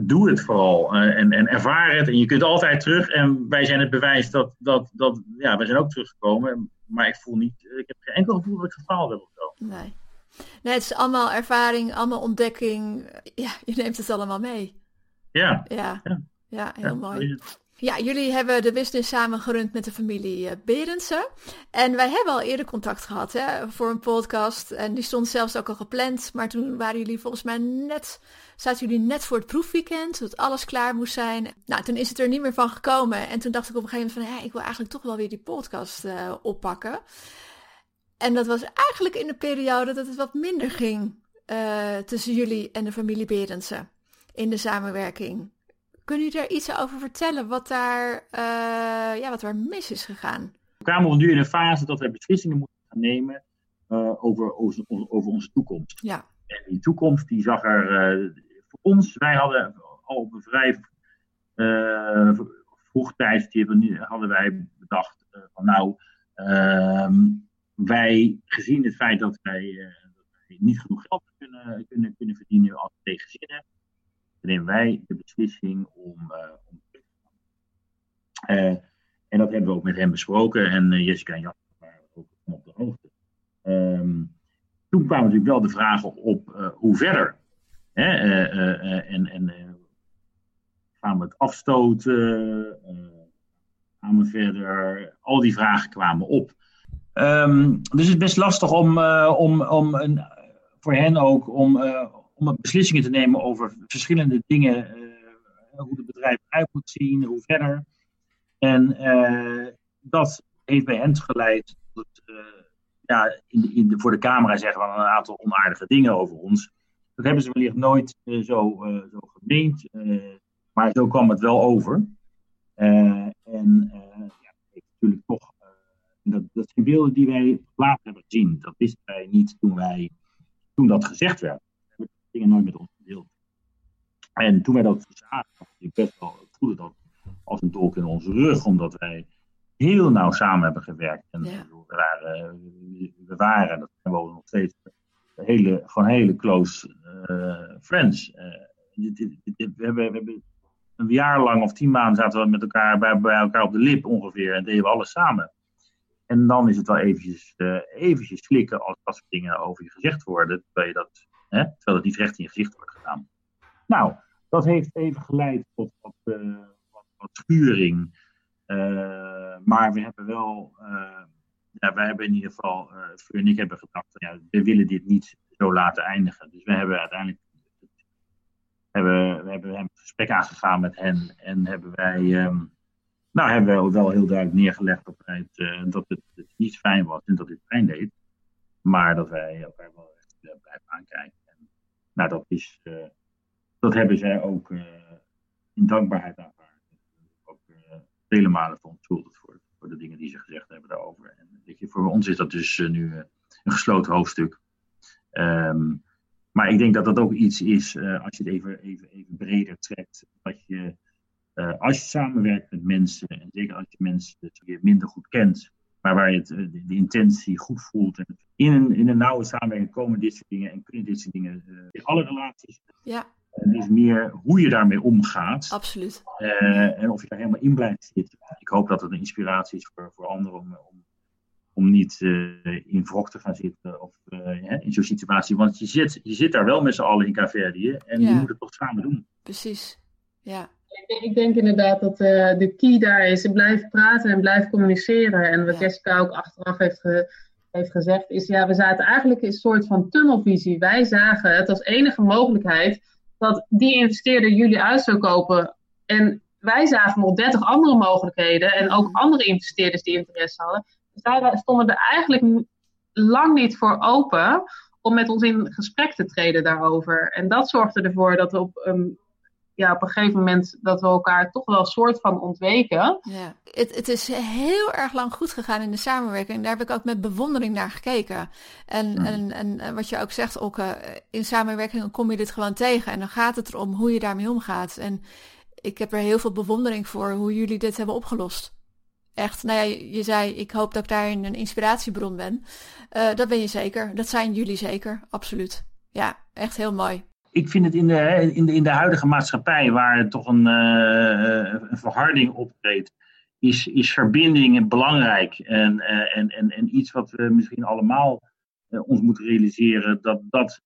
doe het vooral eh, en, en ervaar het. En je kunt altijd terug. En wij zijn het bewijs dat, dat, dat ja, wij zijn ook teruggekomen. Maar ik voel niet, ik heb geen enkel gevoel dat ik gefaald heb of zo. nee. Nee, het is allemaal ervaring, allemaal ontdekking. Ja, je neemt het allemaal mee. Ja, Ja, Ja. ja, heel mooi. Ja, jullie hebben de business samen gerund met de familie eh, Berendsen. En wij hebben al eerder contact gehad hè, voor een podcast. En die stond zelfs ook al gepland. Maar toen waren jullie volgens mij net, zaten jullie net voor het proefweekend. Dat alles klaar moest zijn. Nou, toen is het er niet meer van gekomen. En toen dacht ik op een gegeven moment van, ja, ik wil eigenlijk toch wel weer die podcast eh, oppakken. En dat was eigenlijk in de periode dat het wat minder ging uh, tussen jullie en de familie Berendsen in de samenwerking. Kunnen jullie daar iets over vertellen wat daar, uh, ja, wat er mis is gegaan? We kwamen nu in een fase dat we beslissingen moeten gaan nemen uh, over, over, over, onze toekomst. Ja. En die toekomst die zag er voor ons, wij hadden al op een vrij vroeg tijdstip hadden wij bedacht van nou, ehm, wij gezien het feit dat wij niet genoeg geld kunnen, kunnen, kunnen verdienen als twee gezinnen, nemen wij de beslissing om, uh, om. Uh, en dat hebben we ook met hem besproken en uh, Jessica en Jan waren ook op de hoogte. Um, toen kwamen natuurlijk wel de vragen op hoe verder. Hè? en en gaan we het afstoten? gaan we verder? Al die vragen kwamen op. Um, dus het is best lastig om, om, om een, voor hen ook om, om beslissingen te nemen over verschillende dingen. Uh, hoe het bedrijf eruit moet zien, hoe verder. En uh, dat heeft bij hen geleid tot ja, in, in de, voor de camera zeggen we een aantal onaardige dingen over ons. Dat hebben ze wellicht nooit zo, zo gemeend, maar zo kwam het wel over. en ja, natuurlijk toch dat, dat zijn beelden die wij later hebben gezien. Dat wisten wij niet toen wij toen dat gezegd werd, dingen nooit met ons gedeeld. En toen wij dat zagen, ik best wel voelde dat als een dolk in onze rug, omdat wij heel nauw samen hebben gewerkt. En we, waren, we waren, dat zijn we nog steeds, hele, gewoon hele close uh, friends. Uh, we, hebben, we hebben een jaar lang of tien maanden zaten we met elkaar bij, bij elkaar op de lip ongeveer en deden we alles samen. En dan is het wel eventjes, uh, eventjes slikken als dat soort dingen over je gezegd worden, terwijl, je dat, terwijl het niet recht in je gezicht wordt gedaan. Nou, dat heeft even geleid tot wat, uh, wat, schuring. Uh, maar we hebben wel, ja, wij hebben in ieder geval, Fleur en ik hebben gedacht, ja, we willen dit niet zo laten eindigen. Dus we hebben uiteindelijk, hebben, we hebben hem gesprek aangegaan met hen en hebben wij... Um, nou, hebben we wel heel duidelijk neergelegd op het, uh, dat het, niet fijn was en dat het pijn deed. Maar dat wij elkaar wel echt uh, blijven aankijken. Nou, dat, is, uh, dat hebben zij ook in dankbaarheid aanvaard. Ook vele malen verontschuldigd voor, voor de dingen die ze gezegd hebben daarover. En voor ons is dat dus nu een gesloten hoofdstuk. Um, maar ik denk dat dat ook iets is, als je het even, even, even breder trekt, dat je als je samenwerkt met mensen, en zeker als je mensen je minder goed kent, maar waar je het, de, de, intentie goed voelt. En in, een, in een nauwe samenwerking komen dit soort dingen en kunnen dit soort dingen uh, in alle relaties. Ja. Het is meer hoe je daarmee omgaat. Absoluut. Uh, en of je daar helemaal in blijft zitten. Ik hoop dat het een inspiratie is voor, voor anderen om, om, om niet in wrok te gaan zitten of in zo'n situatie. Want je zit, je zit daar wel met z'n allen in Caverdië en ja. je moet het toch samen doen. Precies, ja. Ik denk inderdaad dat uh, de key daar is. Blijf praten en blijf communiceren. En wat Jessica ook achteraf heeft, ge, heeft gezegd, is ja, we zaten eigenlijk in een soort van tunnelvisie. Wij zagen het als enige mogelijkheid dat die investeerder jullie uit zou kopen. En wij zagen nog 30 andere mogelijkheden en ook andere investeerders die interesse hadden. Dus daar stonden er eigenlijk lang niet voor open om met ons in gesprek te treden daarover. En dat zorgde ervoor dat we op een ja, op een gegeven moment dat we elkaar toch wel een soort van ontweken. Ja, het, het is heel erg lang goed gegaan in de samenwerking. Daar heb ik ook met bewondering naar gekeken. En, mm. en, en wat je ook zegt, ook in samenwerking kom je dit gewoon tegen. En dan gaat het erom hoe je daarmee omgaat. En ik heb er heel veel bewondering voor hoe jullie dit hebben opgelost. Echt, nou ja, je, je zei, ik hoop dat ik daarin een inspiratiebron ben. Uh, dat ben je zeker. Dat zijn jullie zeker, absoluut. Ja, echt heel mooi ik vind het in de, in de, in de huidige maatschappij, waar toch een, uh, verharding optreedt, is, is verbinding belangrijk. En, uh, en, en, en iets wat we misschien allemaal uh, ons moeten realiseren, dat dat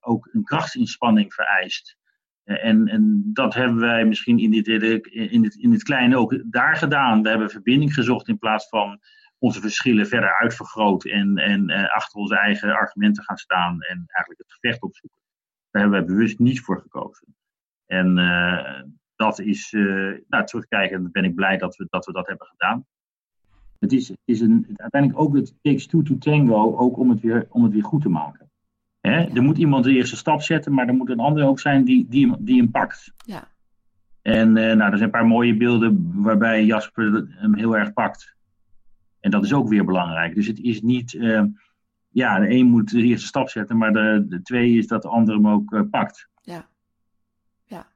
ook een krachtsinspanning vereist. en, en dat hebben wij misschien in, dit, in, het, in het kleine ook daar gedaan. We hebben verbinding gezocht in plaats van onze verschillen verder uitvergroot en, en achter onze eigen argumenten gaan staan en eigenlijk het gevecht opzoeken. Daar hebben wij bewust niet voor gekozen. En uh, dat is, uh, nou, terugkijkend ben ik blij dat we, dat we dat hebben gedaan. Het is, het is een, uiteindelijk ook het takes two to tango, ook om het weer, om het weer goed te maken. Hè? Er moet iemand de eerste stap zetten, maar er moet een ander ook zijn die, die, die hem pakt. Ja. En eh, nou, er zijn een paar mooie beelden waarbij Jasper hem heel erg pakt. En dat is ook weer belangrijk. Dus het is niet, eh, ja, de een moet de eerste stap zetten, maar de, de twee is dat de ander hem ook eh, pakt. Ja. Ja.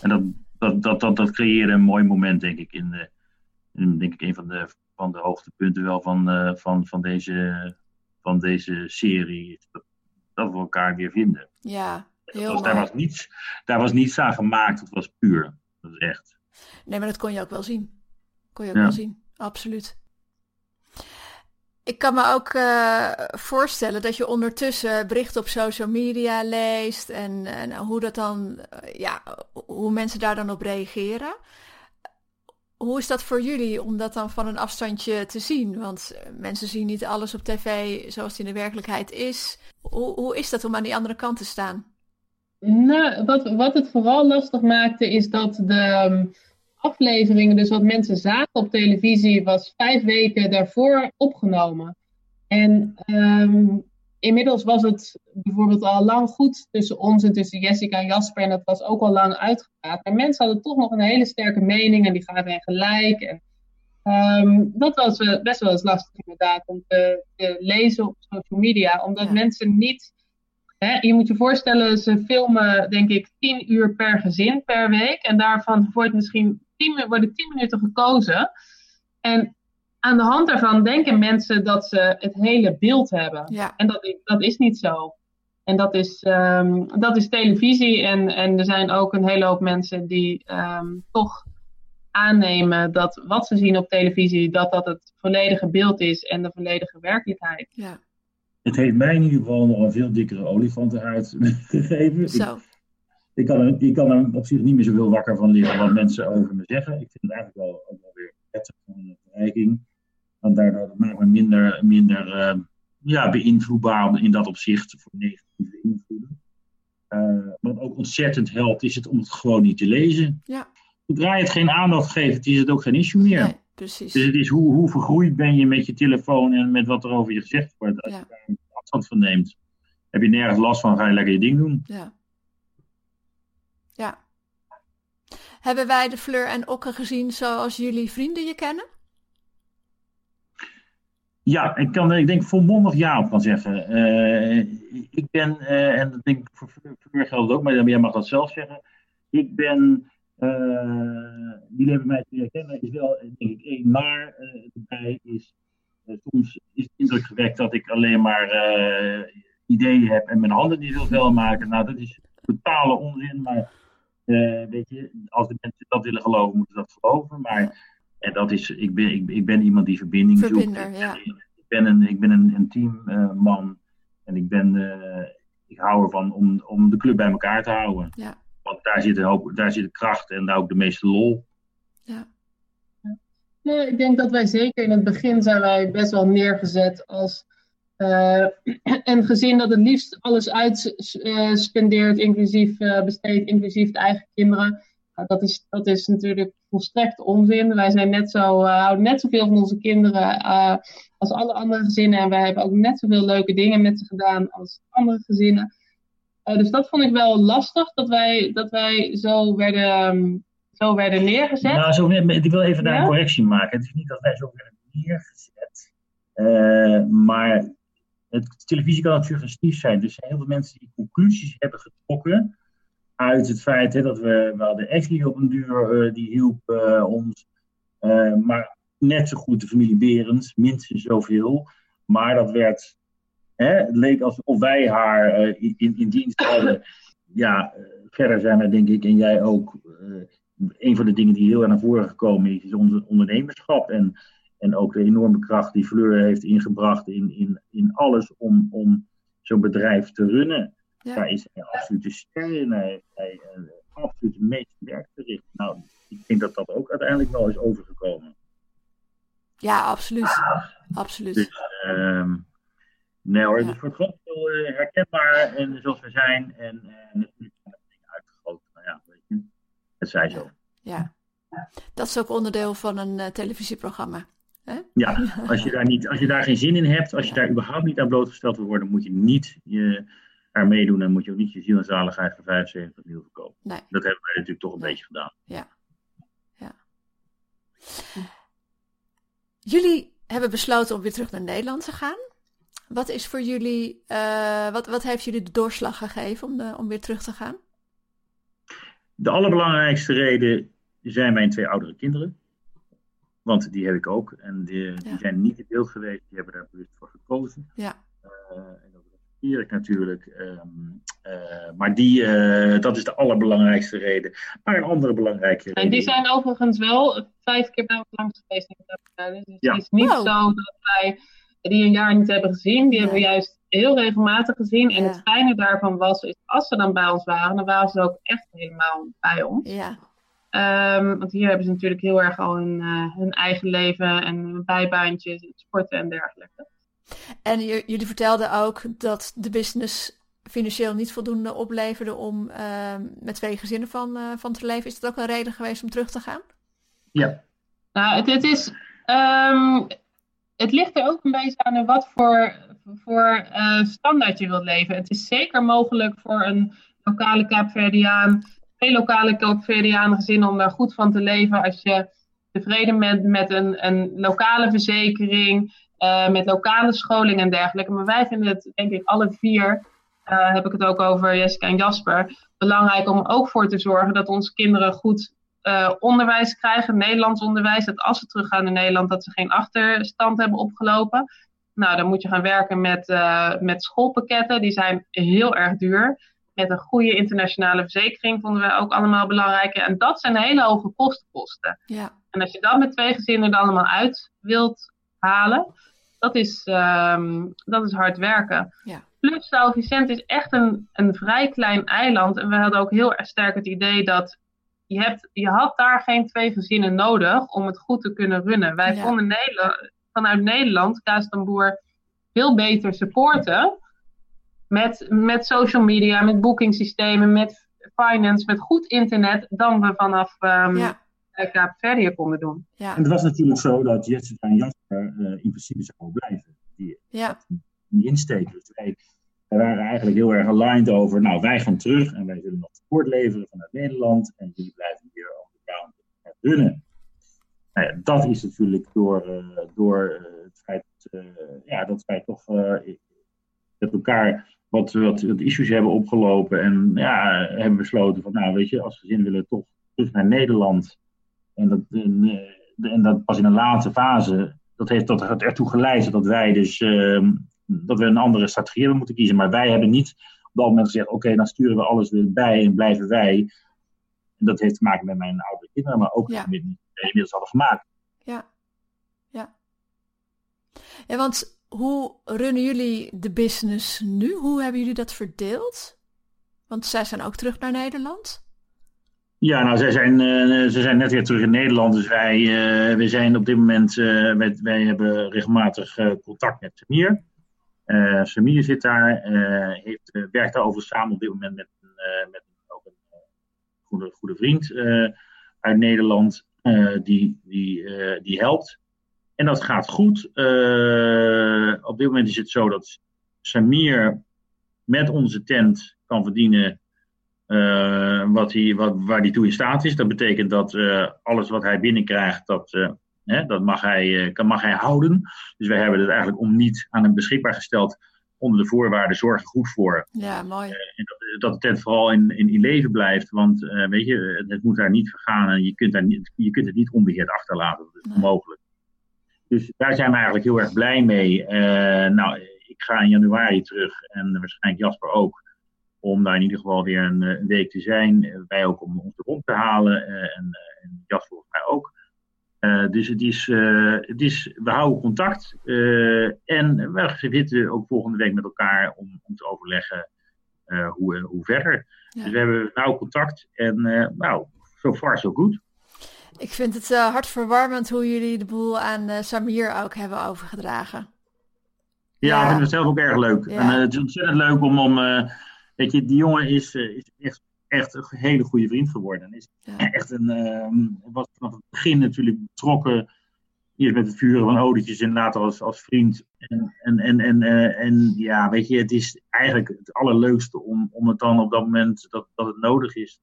En dat, dat, dat, dat, dat creëerde een mooi moment, denk ik, in, de, in denk ik een van de, van de hoogtepunten wel van, eh, van, van, deze, van deze serie. Dat, dat we elkaar weer vinden. Ja, Dat heel was, daar, was niets, daar was niets aan gemaakt, het was puur. Dat is echt. Nee, maar dat kon je ook wel zien. Kon je ook Ja. wel zien, absoluut. Ik kan me ook eh, voorstellen dat je ondertussen berichten op social media leest en, en hoe dat dan, eh, ja, hoe mensen daar dan op reageren. Hoe is dat voor jullie om dat dan van een afstandje te zien? Want eh, mensen zien niet alles op tv zoals het in de werkelijkheid is. Hoe, hoe is dat om aan die andere kant te staan? Nou, wat, wat het vooral lastig maakte is dat de ehm, afleveringen, dus wat mensen zagen op televisie, was vijf weken daarvoor opgenomen. En ehm, inmiddels was het bijvoorbeeld al lang goed tussen ons en tussen Jessica en Jasper. En dat was ook al lang uitgepraat. Maar mensen hadden toch nog een hele sterke mening en die gaven hen gelijk. En, ehm, dat was eh, best wel eens lastig inderdaad om te, te lezen op social media. Omdat Ja. mensen niet Hè, je moet je voorstellen, ze filmen denk ik 10 uur per gezin per week. En daarvan wordt misschien 10, mi- worden 10 minuten gekozen. En aan de hand daarvan denken mensen dat ze het hele beeld hebben. Ja, En dat, dat is niet zo. En dat is, ehm, dat is televisie. En, en er zijn ook een hele hoop mensen die ehm, toch aannemen dat wat ze zien op televisie, dat dat het volledige beeld is en de volledige werkelijkheid. ja, Het heeft mij in ieder geval nog een veel dikkere olifantenhuid [LAUGHS] gegeven. Zo. ik, kan er, ik kan er op zich niet meer zoveel wakker van liggen wat mensen over me zeggen. Ik vind het eigenlijk wel, ook wel weer prettig van een verrijking. Want daardoor dat maakt me minder, minder eh, ja, beïnvloedbaar in dat opzicht voor negatieve invloeden. Eh, wat ook ontzettend helpt, is het om het gewoon niet te lezen. Ja. Zodra je het geen aandacht geeft, is het ook geen issue meer. Nee, precies. Dus het is hoe, hoe vergroeid ben je met je telefoon en met wat er over je gezegd wordt. Als Ja. je daar een afstand van neemt, heb je nergens last van, ga je lekker je ding doen. Ja. Hebben wij de Fleur en Okke gezien zoals jullie vrienden je kennen? Ja, ik, kan, ik denk volmondig ja op kan zeggen. Eh, ik ben, eh, en dat denk ik voor Fleur geldt ook, maar jij mag dat zelf zeggen. Ik ben, eh, jullie hebben mij te herkennen, is wel, denk ik, één maar erbij is, soms is de indruk gewekt dat ik alleen maar ideeën heb en mijn handen niet wil veel maken. Nou, dat is totale onzin, maar eh, weet je, als de mensen dat willen geloven, moeten ze dat geloven. Maar en dat is, ik ben, ik, ik ben iemand die verbinding Verbinder, zoekt. ja. Ik ben een, ik ben een, een teamman en ik, ben, eh, ik hou ervan om, om de club bij elkaar te houden. Ja. Want daar zit, een hoop, daar zit de kracht en daar ook de meeste lol. Ja. Ja, ik denk dat wij zeker in het begin zijn wij best wel neergezet als eh, [CLEARS THROAT] een gezin dat het liefst alles uitspendeert, inclusief eh, besteedt, inclusief de eigen kinderen. Nou, dat, is, dat is natuurlijk volstrekt onzin. Wij zijn net zo, eh, houden net zoveel van onze kinderen eh, als alle andere gezinnen. En wij hebben ook net zoveel leuke dingen met ze gedaan als andere gezinnen. Eh, dus dat vond ik wel lastig, dat wij, dat wij zo werden, ehm, zo werden neergezet. Nou, zo, ik wil even daar Ja? een correctie maken. Het is niet dat wij zo werden neergezet. Eh, maar het, televisie kan ook suggestief zijn. Dus er zijn heel veel mensen die conclusies hebben getrokken uit het feit hè, dat we, we hadden Ashley op een duur, eh, die hielp eh, ons. Eh, maar net zo goed de familie Berends, minstens zoveel. Maar dat werd, hè, het leek alsof wij haar in, in, dienst hadden. Ja, verder zijn wij denk ik, en jij ook, een van de dingen die heel erg naar voren gekomen is, is onze ondernemerschap. En, en ook de enorme kracht die Fleur heeft ingebracht in, in, in alles om, om zo'n bedrijf te runnen. Ja. Daar is hij absoluut de ster in. Hij hij, eh, absoluut het meest werk verricht. Nou, ik denk dat dat ook uiteindelijk wel is overgekomen. Ja, absoluut. Absoluut. Dus, ehm, nee hoor, Ja. het is voor het groot deel eh, herkenbaar en zoals we zijn. En eh, natuurlijk zijn er dingen uitgegoten. Nou ja, weet je, het zij zo. Ja. Dat is ook onderdeel van een televisieprogramma. Ja, als je, daar niet, als je daar geen zin in hebt, als je daar überhaupt niet aan blootgesteld wil worden, moet je niet je, er meedoen en moet je ook niet je ziel en zaligheid voor 75 miljoen verkopen. Nee. Dat hebben wij natuurlijk toch een beetje gedaan. Ja. ja. Jullie hebben besloten om weer terug naar Nederland te gaan. Wat is voor jullie, uh, wat, wat heeft jullie de doorslag gegeven om, de, om weer terug te gaan? De allerbelangrijkste reden zijn mijn twee oudere kinderen. Want die heb ik ook. En die, die zijn niet in beeld geweest. Die hebben daar bewust voor gekozen. Ja. Uh, en dat respecteer ik natuurlijk. Um, uh, maar die, uh, dat is de allerbelangrijkste reden. Maar een andere belangrijke reden. En die zijn overigens wel vijf keer bij ons langs geweest. Dus ja. het is niet zo dat wij die een jaar niet hebben gezien. Die hebben we juist heel regelmatig gezien. En het fijne daarvan was, is als ze dan bij ons waren, dan waren ze ook echt helemaal bij ons. Ja. Um, want hier hebben ze natuurlijk heel erg al hun, uh, hun eigen leven en bijbaantjes, sporten en dergelijke. En jullie vertelden ook dat de business financieel niet voldoende opleverde om uh, met twee gezinnen van, uh, van te leven. Is dat ook een reden geweest om terug te gaan? Ja. Nou, het, het is. Um, het ligt er ook een beetje aan wat voor, voor uh, standaard je wilt leven. Het is zeker mogelijk voor een lokale Kaapverdiaan veel lokale Koopverdianen gezinnen om daar goed van te leven. Als je tevreden bent met een, een lokale verzekering, uh, met lokale scholing en dergelijke. Maar wij vinden het, denk ik, alle vier, uh, heb ik het ook over Jessica en Jasper, belangrijk om ook voor te zorgen dat onze kinderen goed uh, onderwijs krijgen, Nederlands onderwijs. Dat als ze teruggaan naar Nederland, dat ze geen achterstand hebben opgelopen. Nou, dan moet je gaan werken met, met schoolpakketten. Die zijn heel erg duur met een goede internationale verzekering vonden we ook allemaal belangrijk. En dat zijn hele hoge kostenposten. Ja. En als je dat met twee gezinnen er allemaal uit wilt halen, dat is, um, dat is hard werken. Ja. Plus, Vicente is echt een, een vrij klein eiland. En we hadden ook heel erg sterk het idee dat je, hebt, je had daar geen twee gezinnen nodig om het goed te kunnen runnen. Wij ja. vonden Nederland, vanuit Nederland Kaas Boer veel beter supporten met, met social media, met boekingssystemen, met finance, met goed internet, dan we vanaf um, ja. Kaapverdië konden doen. Ja. En het was natuurlijk zo dat Jessica en Jasper uh, in principe zouden blijven. Die, ja. die insteken. Dus wij, wij, waren eigenlijk heel erg aligned over, nou wij gaan terug en wij zullen nog support leveren vanuit Nederland en jullie blijven hier op de ground runnen. Nou ja, dat is natuurlijk door, uh, door uh, het feit ja, dat wij toch met elkaar wat, wat, wat issues hebben opgelopen. En ja, hebben besloten van, nou weet je, als gezin willen we toch terug naar Nederland. En dat, en, eh, en dat pas in een laatste fase, dat heeft tot, ertoe geleid dat wij dus uh, dat we een andere strategie hebben moeten kiezen. Maar wij hebben niet op dat moment gezegd, oké, dan sturen we alles weer bij en blijven wij. En dat heeft te maken met mijn oude kinderen, maar ook ja. met die inmiddels hadden gemaakt. Ja, ja. Ja, want hoe runnen jullie de business nu? Hoe hebben jullie dat verdeeld? Want zij zijn ook terug naar Nederland. Ja, nou, zij zijn, uh, ze zijn net weer terug in Nederland. Dus wij, uh, zijn op dit moment, uh, met, wij hebben regelmatig contact met Samir. Samir zit daar, heeft, werkt daar over samen op dit moment met, met ook een goede, goede vriend uit Nederland. die, die, die helpt. En dat gaat goed. Uh, op dit moment is het zo dat Samir met onze tent kan verdienen uh, wat hij, wat, waar hij toe in staat is. Dat betekent dat uh, alles wat hij binnenkrijgt, dat, hè, dat mag, hij, kan, mag hij houden. Dus wij hebben het eigenlijk om niet aan hem beschikbaar gesteld onder de voorwaarden zorgen goed voor. Ja, mooi. en dat, dat, de tent vooral in, in, in leven blijft. Want weet je, het moet daar niet vergaan en je kunt, daar niet, je kunt het niet onbeheerd achterlaten. Dat is nee. onmogelijk. Dus daar zijn we eigenlijk heel erg blij mee. Uh, nou, ik ga in januari terug en waarschijnlijk Jasper ook. Om daar in ieder geval weer een, een week te zijn. Wij ook om ons rond te halen. En, en Jasper volgens mij ook. Uh, dus het is, het is, we houden contact. en we zitten ook volgende week met elkaar om, om te overleggen hoe, hoe verder. Ja. Dus we hebben nauw contact. En nou, so far so good. Ik vind het uh, hartverwarmend hoe jullie de boel aan uh, Samir ook hebben overgedragen. Ja, ja. ik vind het zelf ook erg leuk. En uh, het is ontzettend leuk om, om weet je, die jongen is, is echt, echt een hele goede vriend geworden. En is Ja. echt een, ehm, was vanaf het begin natuurlijk betrokken. Eerst met het vuren van odetjes en later als, als vriend. En, en, en, en, eh, en ja, weet je, het is eigenlijk het allerleukste om, om het dan op dat moment dat, dat het nodig is.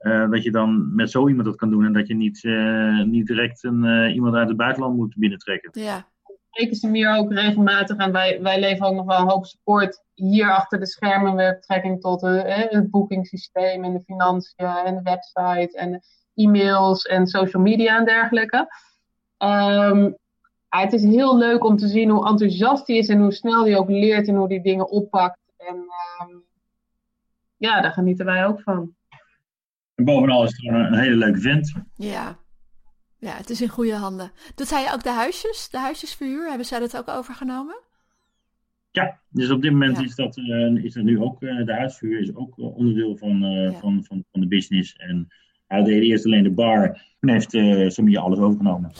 Eh, dat je dan met zo iemand dat kan doen en dat je niet, eh, niet direct een, eh, iemand uit het buitenland moet binnentrekken. Ja, spreken ze meer ook regelmatig. En wij, wij leveren ook nog wel een hoop support hier achter de schermen met betrekking tot eh, het boekingssysteem en de financiën en de website en e-mails en social media en dergelijke. Ehm, het is heel leuk om te zien hoe enthousiast hij is en hoe snel hij ook leert en hoe hij dingen oppakt. En ehm, ja, daar genieten wij ook van. En bovenal is het gewoon een, hele leuke vent. ja. Ja, het is in goede handen. Doet hij ook de huisjes, de huisjesverhuur? Hebben zij dat ook overgenomen? Ja, dus op dit moment Ja. is, dat, eh, is dat nu ook, eh, de huisvuur is ook eh, onderdeel van, eh, Ja. van, van, van de business. En hij deed eerst alleen de bar en heeft eh Samia alles overgenomen.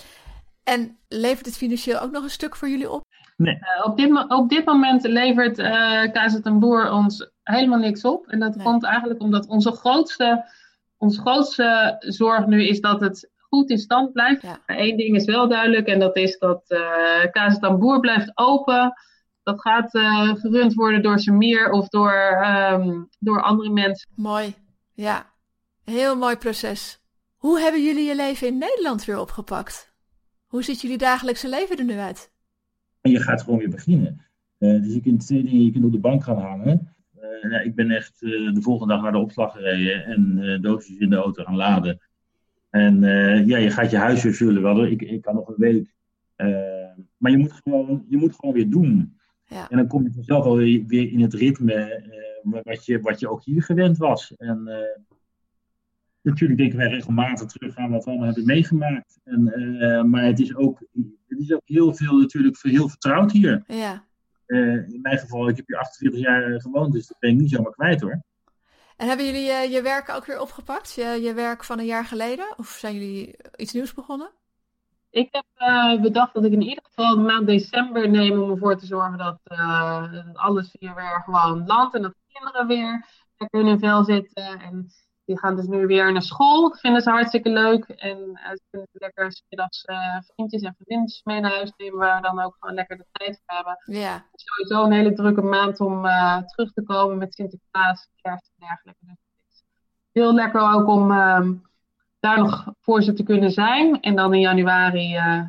En levert het financieel ook nog een stuk voor jullie op? Eh, op, dit, op dit moment levert eh KZ en Boer ons helemaal niks op. En dat Nee. komt eigenlijk omdat onze grootste, onze grootste zorg nu is dat het goed in stand blijft. Ja. Maar één ding is wel duidelijk en dat is dat eh KZ en Boer blijft open. Dat gaat eh, gerund worden door Samir of door, ehm, door andere mensen. Mooi. Ja, heel mooi proces. Hoe hebben jullie je leven in Nederland weer opgepakt? Hoe ziet jullie dagelijkse leven er nu uit? En je gaat gewoon weer beginnen. Eh, dus je kunt twee dingen, je kunt op de bank gaan hangen. Eh, nou, ik ben echt eh, de volgende dag naar de opslag gereden en eh, doosjes in de auto gaan laden. En ja, je gaat je huis weer vullen. Wel, ik, ik kan nog een week. Maar je moet, gewoon, je moet gewoon weer doen. Ja, En dan kom je vanzelf wel weer, in het ritme wat, je, wat je ook hier gewend was. En eh, natuurlijk denken wij regelmatig terug aan wat we allemaal hebben meegemaakt. En, maar het is, ook, het is ook heel veel natuurlijk heel vertrouwd hier. ja. Eh, in mijn geval, ik heb hier 48 jaar gewoond, dus dat ben ik niet zomaar kwijt hoor. En hebben jullie eh, je werk ook weer opgepakt? Je, je werk van een jaar geleden? Of zijn jullie iets nieuws begonnen? Ik heb eh, bedacht dat ik in ieder geval de maand december neem om ervoor te zorgen dat eh, dat alles hier weer gewoon landt. En dat de kinderen weer lekker in hun vel zitten. En die gaan dus nu weer naar school. Dat vinden ze hartstikke leuk. En eh, ze kunnen lekker middags eh, vriendjes en vriendinnetjes mee naar huis nemen. Waar we dan ook gewoon lekker de tijd voor hebben. Ja, Het is sowieso een hele drukke maand om eh, terug te komen met Sinterklaas, kerst en dergelijke. Dus het is heel lekker ook om ehm, daar nog voor ze te kunnen zijn. En dan in januari eh,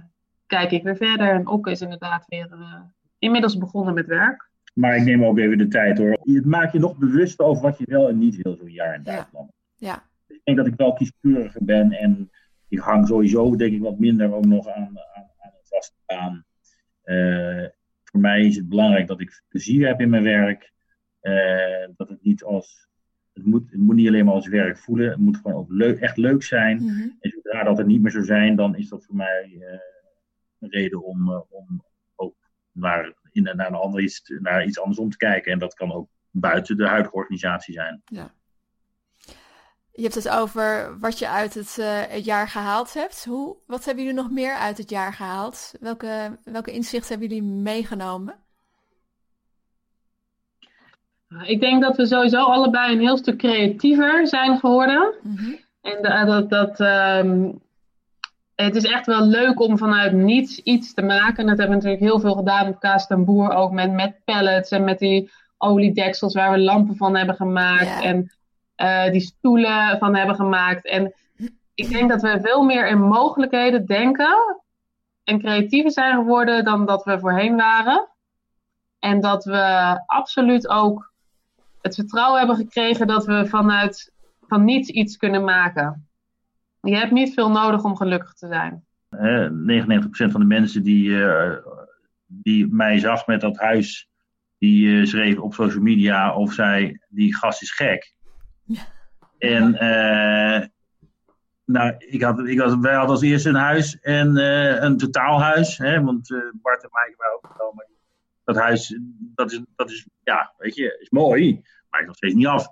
kijk ik weer verder. En Okke is inderdaad weer eh, inmiddels begonnen met werk. Maar ik neem ook even de tijd hoor. Het maakt je nog bewust over wat je wel en niet wil zo'n jaar in het Ja. Ja, ik denk dat ik wel kieskeuriger ben en ik hang sowieso denk ik wat minder ook nog aan, aan, aan een vaste baan. Eh, voor mij is het belangrijk dat ik plezier heb in mijn werk. Eh, dat het niet als, het moet, het moet niet alleen maar als werk voelen, het moet gewoon ook leuk, echt leuk zijn. mhm, En zodra dat er niet meer zou zijn, dan is dat voor mij eh, een reden om, om ook naar, in, naar, een ander iets, naar iets anders om te kijken. En dat kan ook buiten de huidige organisatie zijn. ja. Je hebt het over wat je uit het, eh, het jaar gehaald hebt. Hoe, wat hebben jullie nog meer uit het jaar gehaald? Welke, welke inzichten hebben jullie meegenomen? Ik denk dat we sowieso allebei een heel stuk creatiever zijn geworden. Mhm, En da- dat, dat, ehm, het is echt wel leuk om vanuit niets iets te maken. En dat hebben we natuurlijk heel veel gedaan op Kaas en Boer. Ook met, met pallets en met die oliedeksels waar we lampen van hebben gemaakt. Ja. En eh, die stoelen van hebben gemaakt. En ik denk dat we veel meer in mogelijkheden denken. En creatiever zijn geworden dan dat we voorheen waren. En dat we absoluut ook het vertrouwen hebben gekregen dat we vanuit van niets iets kunnen maken. Je hebt niet veel nodig om gelukkig te zijn. Eh, 99% van de mensen die, eh, die mij zag met dat huis, die eh, schreef op social media of zei, die gast is gek. Ja. En eh, nou, ik had, ik had, wij hadden als eerste een huis en eh, een totaalhuis. Hè, want eh, Bart en Mike waren dat huis, dat is, dat is, ja, weet je, is mooi, maar is nog steeds niet af.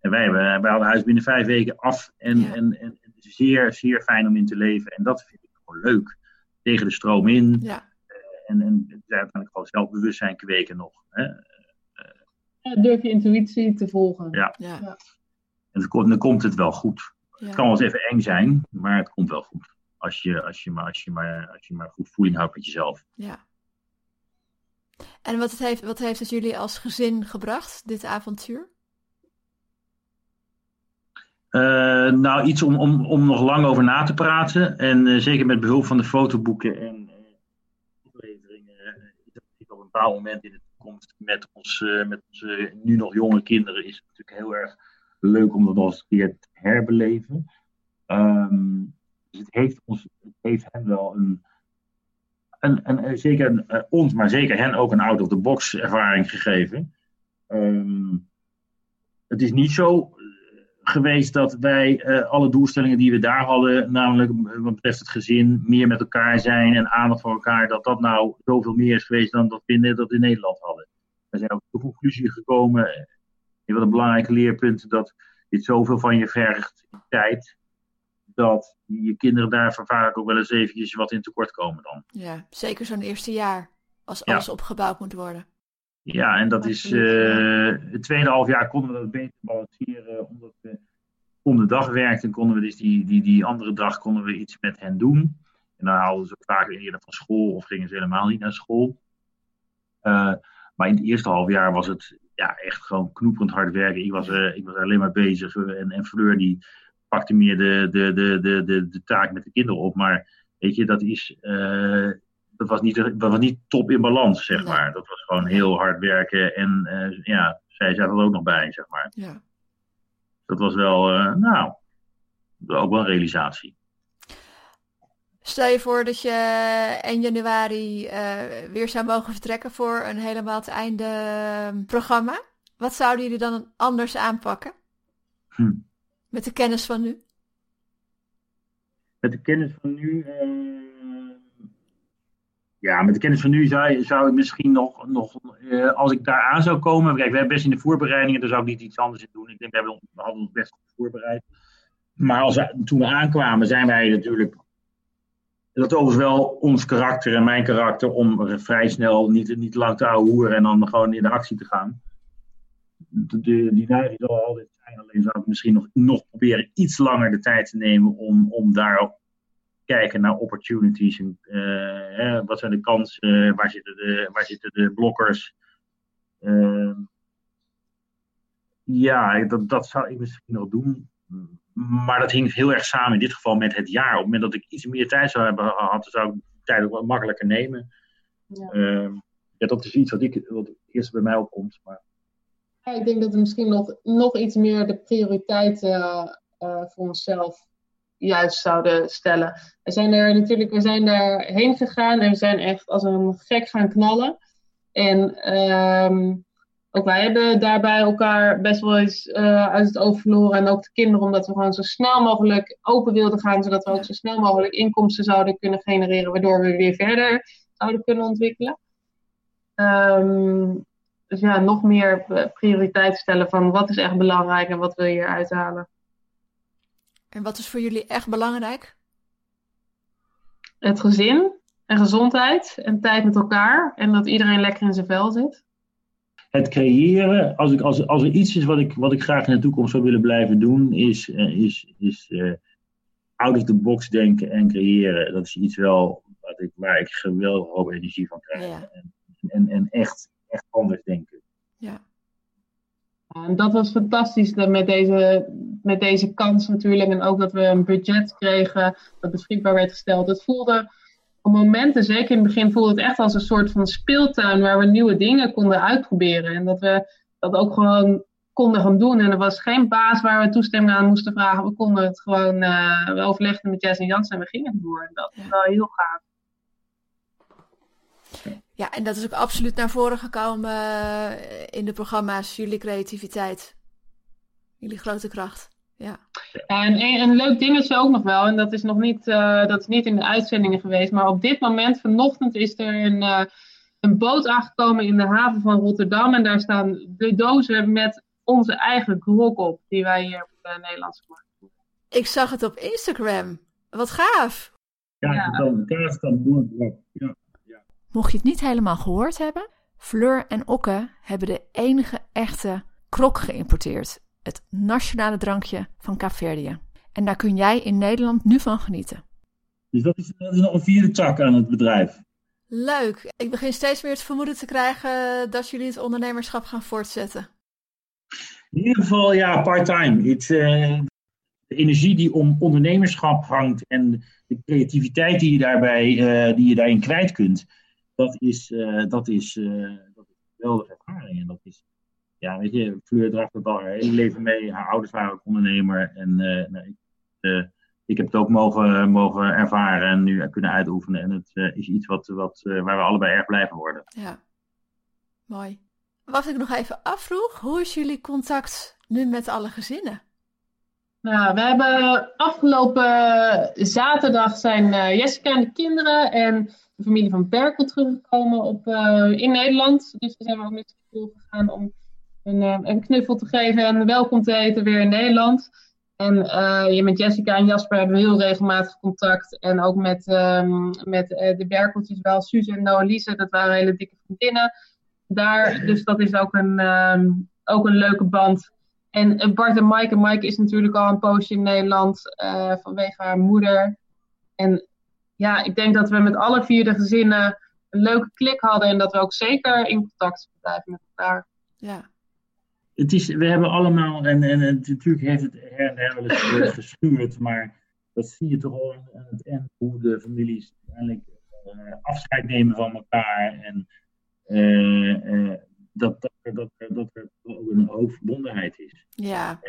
En wij, hebben, wij hadden het huis binnen vijf weken af en, Ja. en, en het is zeer, zeer fijn om in te leven. En dat vind ik gewoon leuk. Tegen de stroom in Ja, en, en uiteindelijk gewoon zelfbewustzijn kweken nog. Hè. Durf je intuïtie te volgen. Ja. ja. En dan komt het wel goed. Ja. Het kan wel eens even eng zijn, maar het komt wel goed. Als je, als je, maar, als je, maar, als je maar goed voeling houdt met jezelf. ja. En wat, het heeft, wat heeft het jullie als gezin gebracht, dit avontuur? Eh, nou, iets om, om, om nog lang over na te praten. En eh, zeker met behulp van de fotoboeken en eh, afleveringen. het natuurlijk op een bepaald moment in de toekomst met, ons, eh, met onze nu nog jonge kinderen. Is het natuurlijk heel erg leuk om dat nog eens een keer te herbeleven. Ehm, dus het heeft, ons, het heeft hen wel een. een, een, zeker een, eh, ons, maar zeker hen ook een out-of-the-box ervaring gegeven. Ehm, het is niet zo eh, geweest dat wij eh, alle doelstellingen die we daar hadden, namelijk wat betreft het gezin, meer met elkaar zijn en aandacht voor elkaar, dat dat nou zoveel meer is geweest dan dat we in, Nederland hadden. We zijn ook de conclusie gekomen, een van de belangrijke leerpunten, dat dit zoveel van je vergt in tijd, dat je kinderen daar vaak ook wel eens eventjes wat in tekort komen dan. Ja, zeker zo'n eerste jaar, als Ja. alles opgebouwd moet worden. Ja, en dat is. Eh, het tweede half jaar konden we dat beter balanceren, omdat we om de dag werkten, konden we dus die, die, die andere dag konden we iets met hen doen. En dan haalden ze ook vaak eerder van school of gingen ze helemaal niet naar school. Eh, maar in het eerste half jaar was het ja, echt gewoon knoeperend hard werken. Ik was, eh, ik was alleen maar bezig eh, en, en Fleur die pakte meer de, de, de, de, de, de taak met de kinderen op. Maar weet je, dat is. eh, dat was, niet, dat was niet top in balans, zeg Nee. maar. Dat was gewoon heel hard werken. En ja, zij zaten er ook nog bij, zeg maar. Ja. Dat was wel, nou, ook wel een realisatie. Stel je voor dat je 1 januari eh, weer zou mogen vertrekken voor een helemaal het einde eh, programma. Wat zouden jullie dan anders aanpakken? Hm. Met de kennis van nu? Met de kennis van nu. eh, ja, met de kennis van nu zou, zou ik misschien nog, nog eh, als ik daar aan zou komen. Kijk, we hebben best in de voorbereidingen, daar zou ik niet iets anders in doen. Ik denk, we, hebben, ons- we hadden ons best goed voorbereid. Maar als we, toen we aankwamen, zijn wij natuurlijk. Dat overigens wel ons karakter en mijn karakter om vrij snel niet, niet lang te hoeren en dan gewoon in de actie te gaan. De, de- die neiging zal altijd zijn, alleen zou ik misschien nog, nog proberen iets langer de tijd te nemen om, om ook kijken naar opportunities. En, eh, hè, wat zijn de kansen? waar, zitten de, waar zitten de blokkers? Ehm, ja, dat, dat zou ik misschien nog doen. Maar dat hing heel erg samen in dit geval met het jaar. Op het moment dat ik iets meer tijd zou hebben gehad, zou ik tijd ook wat makkelijker nemen. Ja. Ehm, ja, dat is iets wat, ik, wat eerst bij mij opkomt. Maar Ja, ik denk dat we misschien nog, nog iets meer de prioriteiten eh, voor onszelf juist zouden stellen. We zijn er natuurlijk, we zijn daarheen gegaan en we zijn echt als een gek gaan knallen. En ehm, ook wij hebben daarbij elkaar best wel eens eh, uit het oog verloren. En ook de kinderen, omdat we gewoon zo snel mogelijk open wilden gaan, zodat we ook zo snel mogelijk inkomsten zouden kunnen genereren, waardoor we weer verder zouden kunnen ontwikkelen. Ehm, dus ja, nog meer eh, prioriteit stellen van wat is echt belangrijk en wat wil je hier uithalen. En wat is voor jullie echt belangrijk? Het gezin en gezondheid en tijd met elkaar en dat iedereen lekker in zijn vel zit. Het creëren, als, ik, als, als er iets is wat ik, wat ik graag in de toekomst zou willen blijven doen, is, eh, is, is eh, out of the box denken en creëren. Dat is iets wel wat ik, waar ik geweldig hoop energie van krijg. Ja. En, en, en echt, echt anders denken. Ja. En dat was fantastisch dat met, deze, met deze kans natuurlijk. En ook dat we een budget kregen dat beschikbaar werd gesteld. Het voelde momenten, zeker in het begin, voelde het echt als een soort van speeltuin waar we nieuwe dingen konden uitproberen. En dat we dat ook gewoon konden gaan doen. En er was geen baas waar we toestemming aan moesten vragen. We konden het gewoon, eh we overlegden met Jess en Jans en we gingen ervoor. En dat is Ja. wel heel gaaf. ja, en dat is ook absoluut naar voren gekomen eh, in de programma's. Jullie creativiteit. Jullie grote kracht. Ja. Ja, en een, een leuk dingetje ook nog wel, en dat is nog niet, eh, dat is niet in de uitzendingen geweest, maar op dit moment, vanochtend, is er een, eh, een boot aangekomen in de haven van Rotterdam. En daar staan de dozen met onze eigen grog op, die wij hier op de Nederlandse markt doen. Ik zag het op Instagram. Wat gaaf. Ja, Ja. dan door. Ja. Mocht je het niet helemaal gehoord hebben, Fleur en Okke hebben de enige echte krok geïmporteerd. Het nationale drankje van Kaapverdië. En daar kun jij in Nederland nu van genieten. Dus dat is, dat is nog een vierde tak aan het bedrijf. Leuk. Ik begin steeds meer het vermoeden te krijgen dat jullie het ondernemerschap gaan voortzetten. In ieder geval, ja, part-time. Uh, de energie die om ondernemerschap hangt en de creativiteit die je, daarbij, uh, die je daarin kwijt kunt, dat is, uh, dat is, dat is een geweldige ervaring. En dat is, ja, weet je, Fleur draagt het al haar hele leven mee. Haar ouders waren ook ondernemer. En nou, ik, ik heb het ook mogen, mogen ervaren en nu kunnen uitoefenen. En het uh, is iets wat, wat, uh, waar we allebei erg blij van worden. Ja, mooi. Wat ik nog even afvroeg, hoe is jullie contact nu met alle gezinnen? Nou, we hebben afgelopen zaterdag zijn uh, Jessica en de kinderen en de familie van Berkel teruggekomen op, in Nederland. Dus we zijn ook met school gegaan om een, een knuffel te geven en welkom te heten weer in Nederland. En uh, je met Jessica en Jasper hebben we heel regelmatig contact. En ook met, um, met uh, de Berkeltjes wel. Suze en Noah Lise, dat waren hele dikke vriendinnen daar. Dus dat is ook een, um, ook een leuke band. En Bart en Mike. En Mike is natuurlijk al een poosje in Nederland vanwege haar moeder. En ja, ik denk dat we met alle vier de gezinnen een leuke klik hadden. En dat we ook zeker in contact blijven met elkaar. Ja, het is, we hebben allemaal, en, en, en natuurlijk heeft het her en der wel eens [LAUGHS] geschuurd, maar dat zie je toch al aan het eind, hoe de families uiteindelijk uh, afscheid nemen van elkaar. En uh, uh, dat, dat, dat, dat er ook een hoog verbondenheid is. Ja.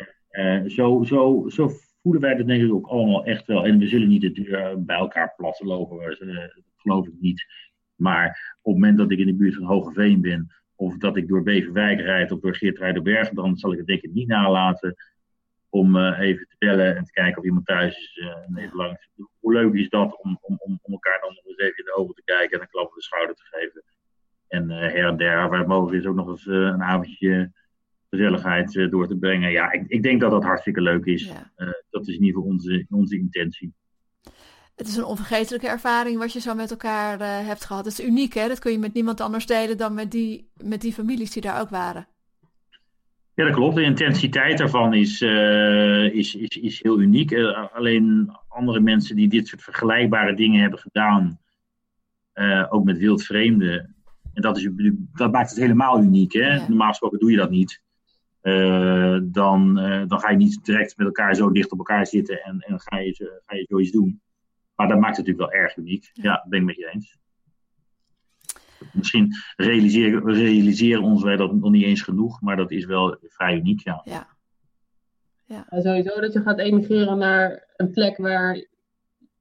zo, zo, zo voelen wij dat denk ik ook allemaal echt wel. En we zullen niet de deur bij elkaar plassen lopen, dat geloof ik niet. Maar op het moment dat ik in de buurt van Hogeveen ben, of dat ik door Beverwijk rijd of door Geertruidenberg, dan zal ik het denk ik niet nalaten om uh, even te bellen en te kijken of iemand thuis is. Uh, en even langs. Hoe leuk is dat om, om, om, om elkaar dan nog eens even in de ogen te kijken en een klap op de schouder te geven. En uh, her en der, waar het mogelijk is, ook nog eens een avondje gezelligheid door te brengen. Ja, ik, ik, denk dat dat hartstikke leuk is. Ja. dat is in ieder geval onze, onze intentie het is een onvergetelijke ervaring wat je zo met elkaar uh, hebt gehad. Het is uniek, hè? Dat kun je met niemand anders delen dan met die, met die families die daar ook waren. Ja, dat klopt. De intensiteit daarvan is, uh, is, is, is heel uniek. Uh, alleen andere mensen die dit soort vergelijkbare dingen hebben gedaan, ook met wildvreemden. En dat, is, dat maakt het helemaal uniek. Hè? Ja. Normaal gesproken doe je dat niet. dan, dan ga je niet direct met elkaar zo dicht op elkaar zitten en, en ga, je, ga je zoiets doen. Maar dat maakt het natuurlijk wel erg uniek. Ja, ben ik met je eens. Misschien realiseren, realiseren ons wij dat nog niet eens genoeg, maar dat is wel vrij uniek, ja. ja. ja. Sowieso dat je gaat emigreren naar een plek waar,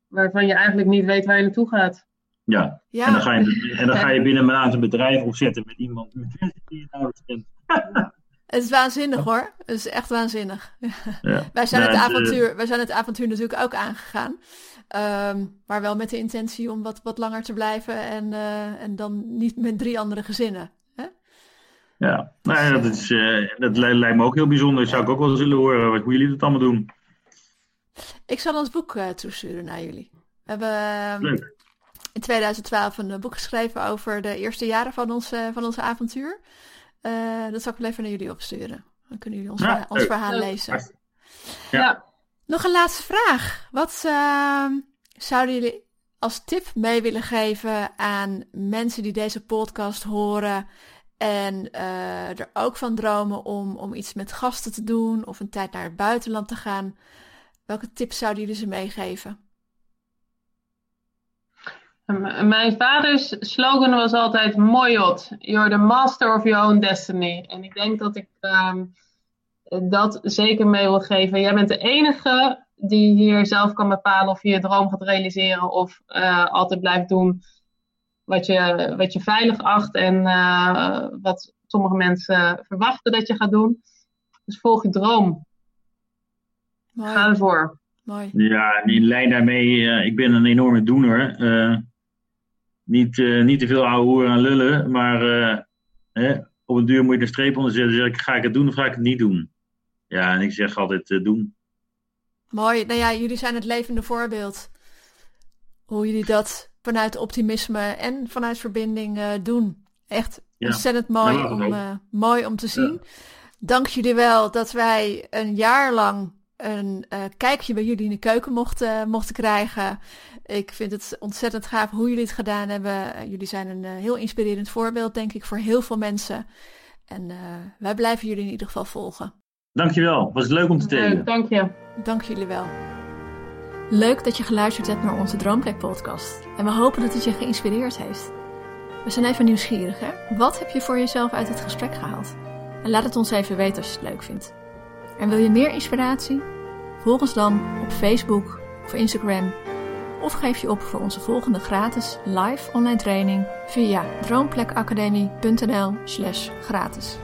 waarvan je eigenlijk niet weet waar je naartoe gaat. Ja, ja. En, dan ga je, en dan ga je [LAUGHS] binnen een maand een bedrijf opzetten met iemand die je nauwelijks kent. [LAUGHS] Het is waanzinnig hoor. Het is echt waanzinnig. [LAUGHS] Ja. wij, zijn het avontuur, wij zijn het avontuur natuurlijk ook aangegaan. Um, maar wel met de intentie om wat, wat langer te blijven en, uh, en dan niet met drie andere gezinnen. Hè? Ja, nou ja, dat, is, uh, dat lijkt me ook heel bijzonder. Dat zou ik ook wel zullen horen hoe jullie dat allemaal doen. Ik zal ons boek uh, toesturen naar jullie. We hebben Leuk. in 2012 een boek geschreven over de eerste jaren van ons, van onze avontuur. Dat zal ik wel even naar jullie opsturen. Dan kunnen jullie ons, ja, verhaal, ons verhaal lezen. ja. ja. Nog een laatste vraag. Wat uh, zouden jullie als tip mee willen geven aan mensen die deze podcast horen en uh, er ook van dromen om, om iets met gasten te doen of een tijd naar het buitenland te gaan? Welke tips zouden jullie ze meegeven? Mijn vaders slogan was altijd Moyot, you're the master of your own destiny. En ik denk dat ik um, dat zeker mee wil geven. Jij bent de enige die hier zelf kan bepalen of je je droom gaat realiseren of uh, altijd blijft doen wat je, wat je veilig acht en uh, wat sommige mensen verwachten dat je gaat doen. Dus volg je droom. Mooi. Ga ervoor. Mooi. Ja, in lijn daarmee, uh, ik ben een enorme doener. Niet, niet te veel ouwe hoeren en lullen, maar op een duur moet je een streep onder zetten. Zeg ik, ga ik het doen of ga ik het niet doen? Ja, en ik zeg altijd uh, doen. Mooi. Nou ja, jullie zijn het levende voorbeeld. Hoe jullie dat vanuit optimisme en vanuit verbinding doen. Echt ja. ontzettend mooi, om, mooi om te zien. Dank jullie wel dat wij een jaar lang een uh, kijkje bij jullie in de keuken mochten, mochten krijgen. Ik vind het ontzettend gaaf hoe jullie het gedaan hebben. jullie zijn een uh, heel inspirerend voorbeeld, denk ik, voor heel veel mensen. En uh, wij blijven jullie in ieder geval volgen. Dankjewel, was leuk om te delen. Leuk, dank je. Dank jullie wel. Leuk dat je geluisterd hebt naar onze Droomplek podcast. En we hopen dat het je geïnspireerd heeft. We zijn even nieuwsgierig, hè? Wat heb je voor jezelf uit het gesprek gehaald? En laat het ons even weten als je het leuk vindt. En wil je meer inspiratie? Volg ons dan op Facebook of Instagram. Of geef je op voor onze volgende gratis live online training via droomplekacademie.nl/gratis.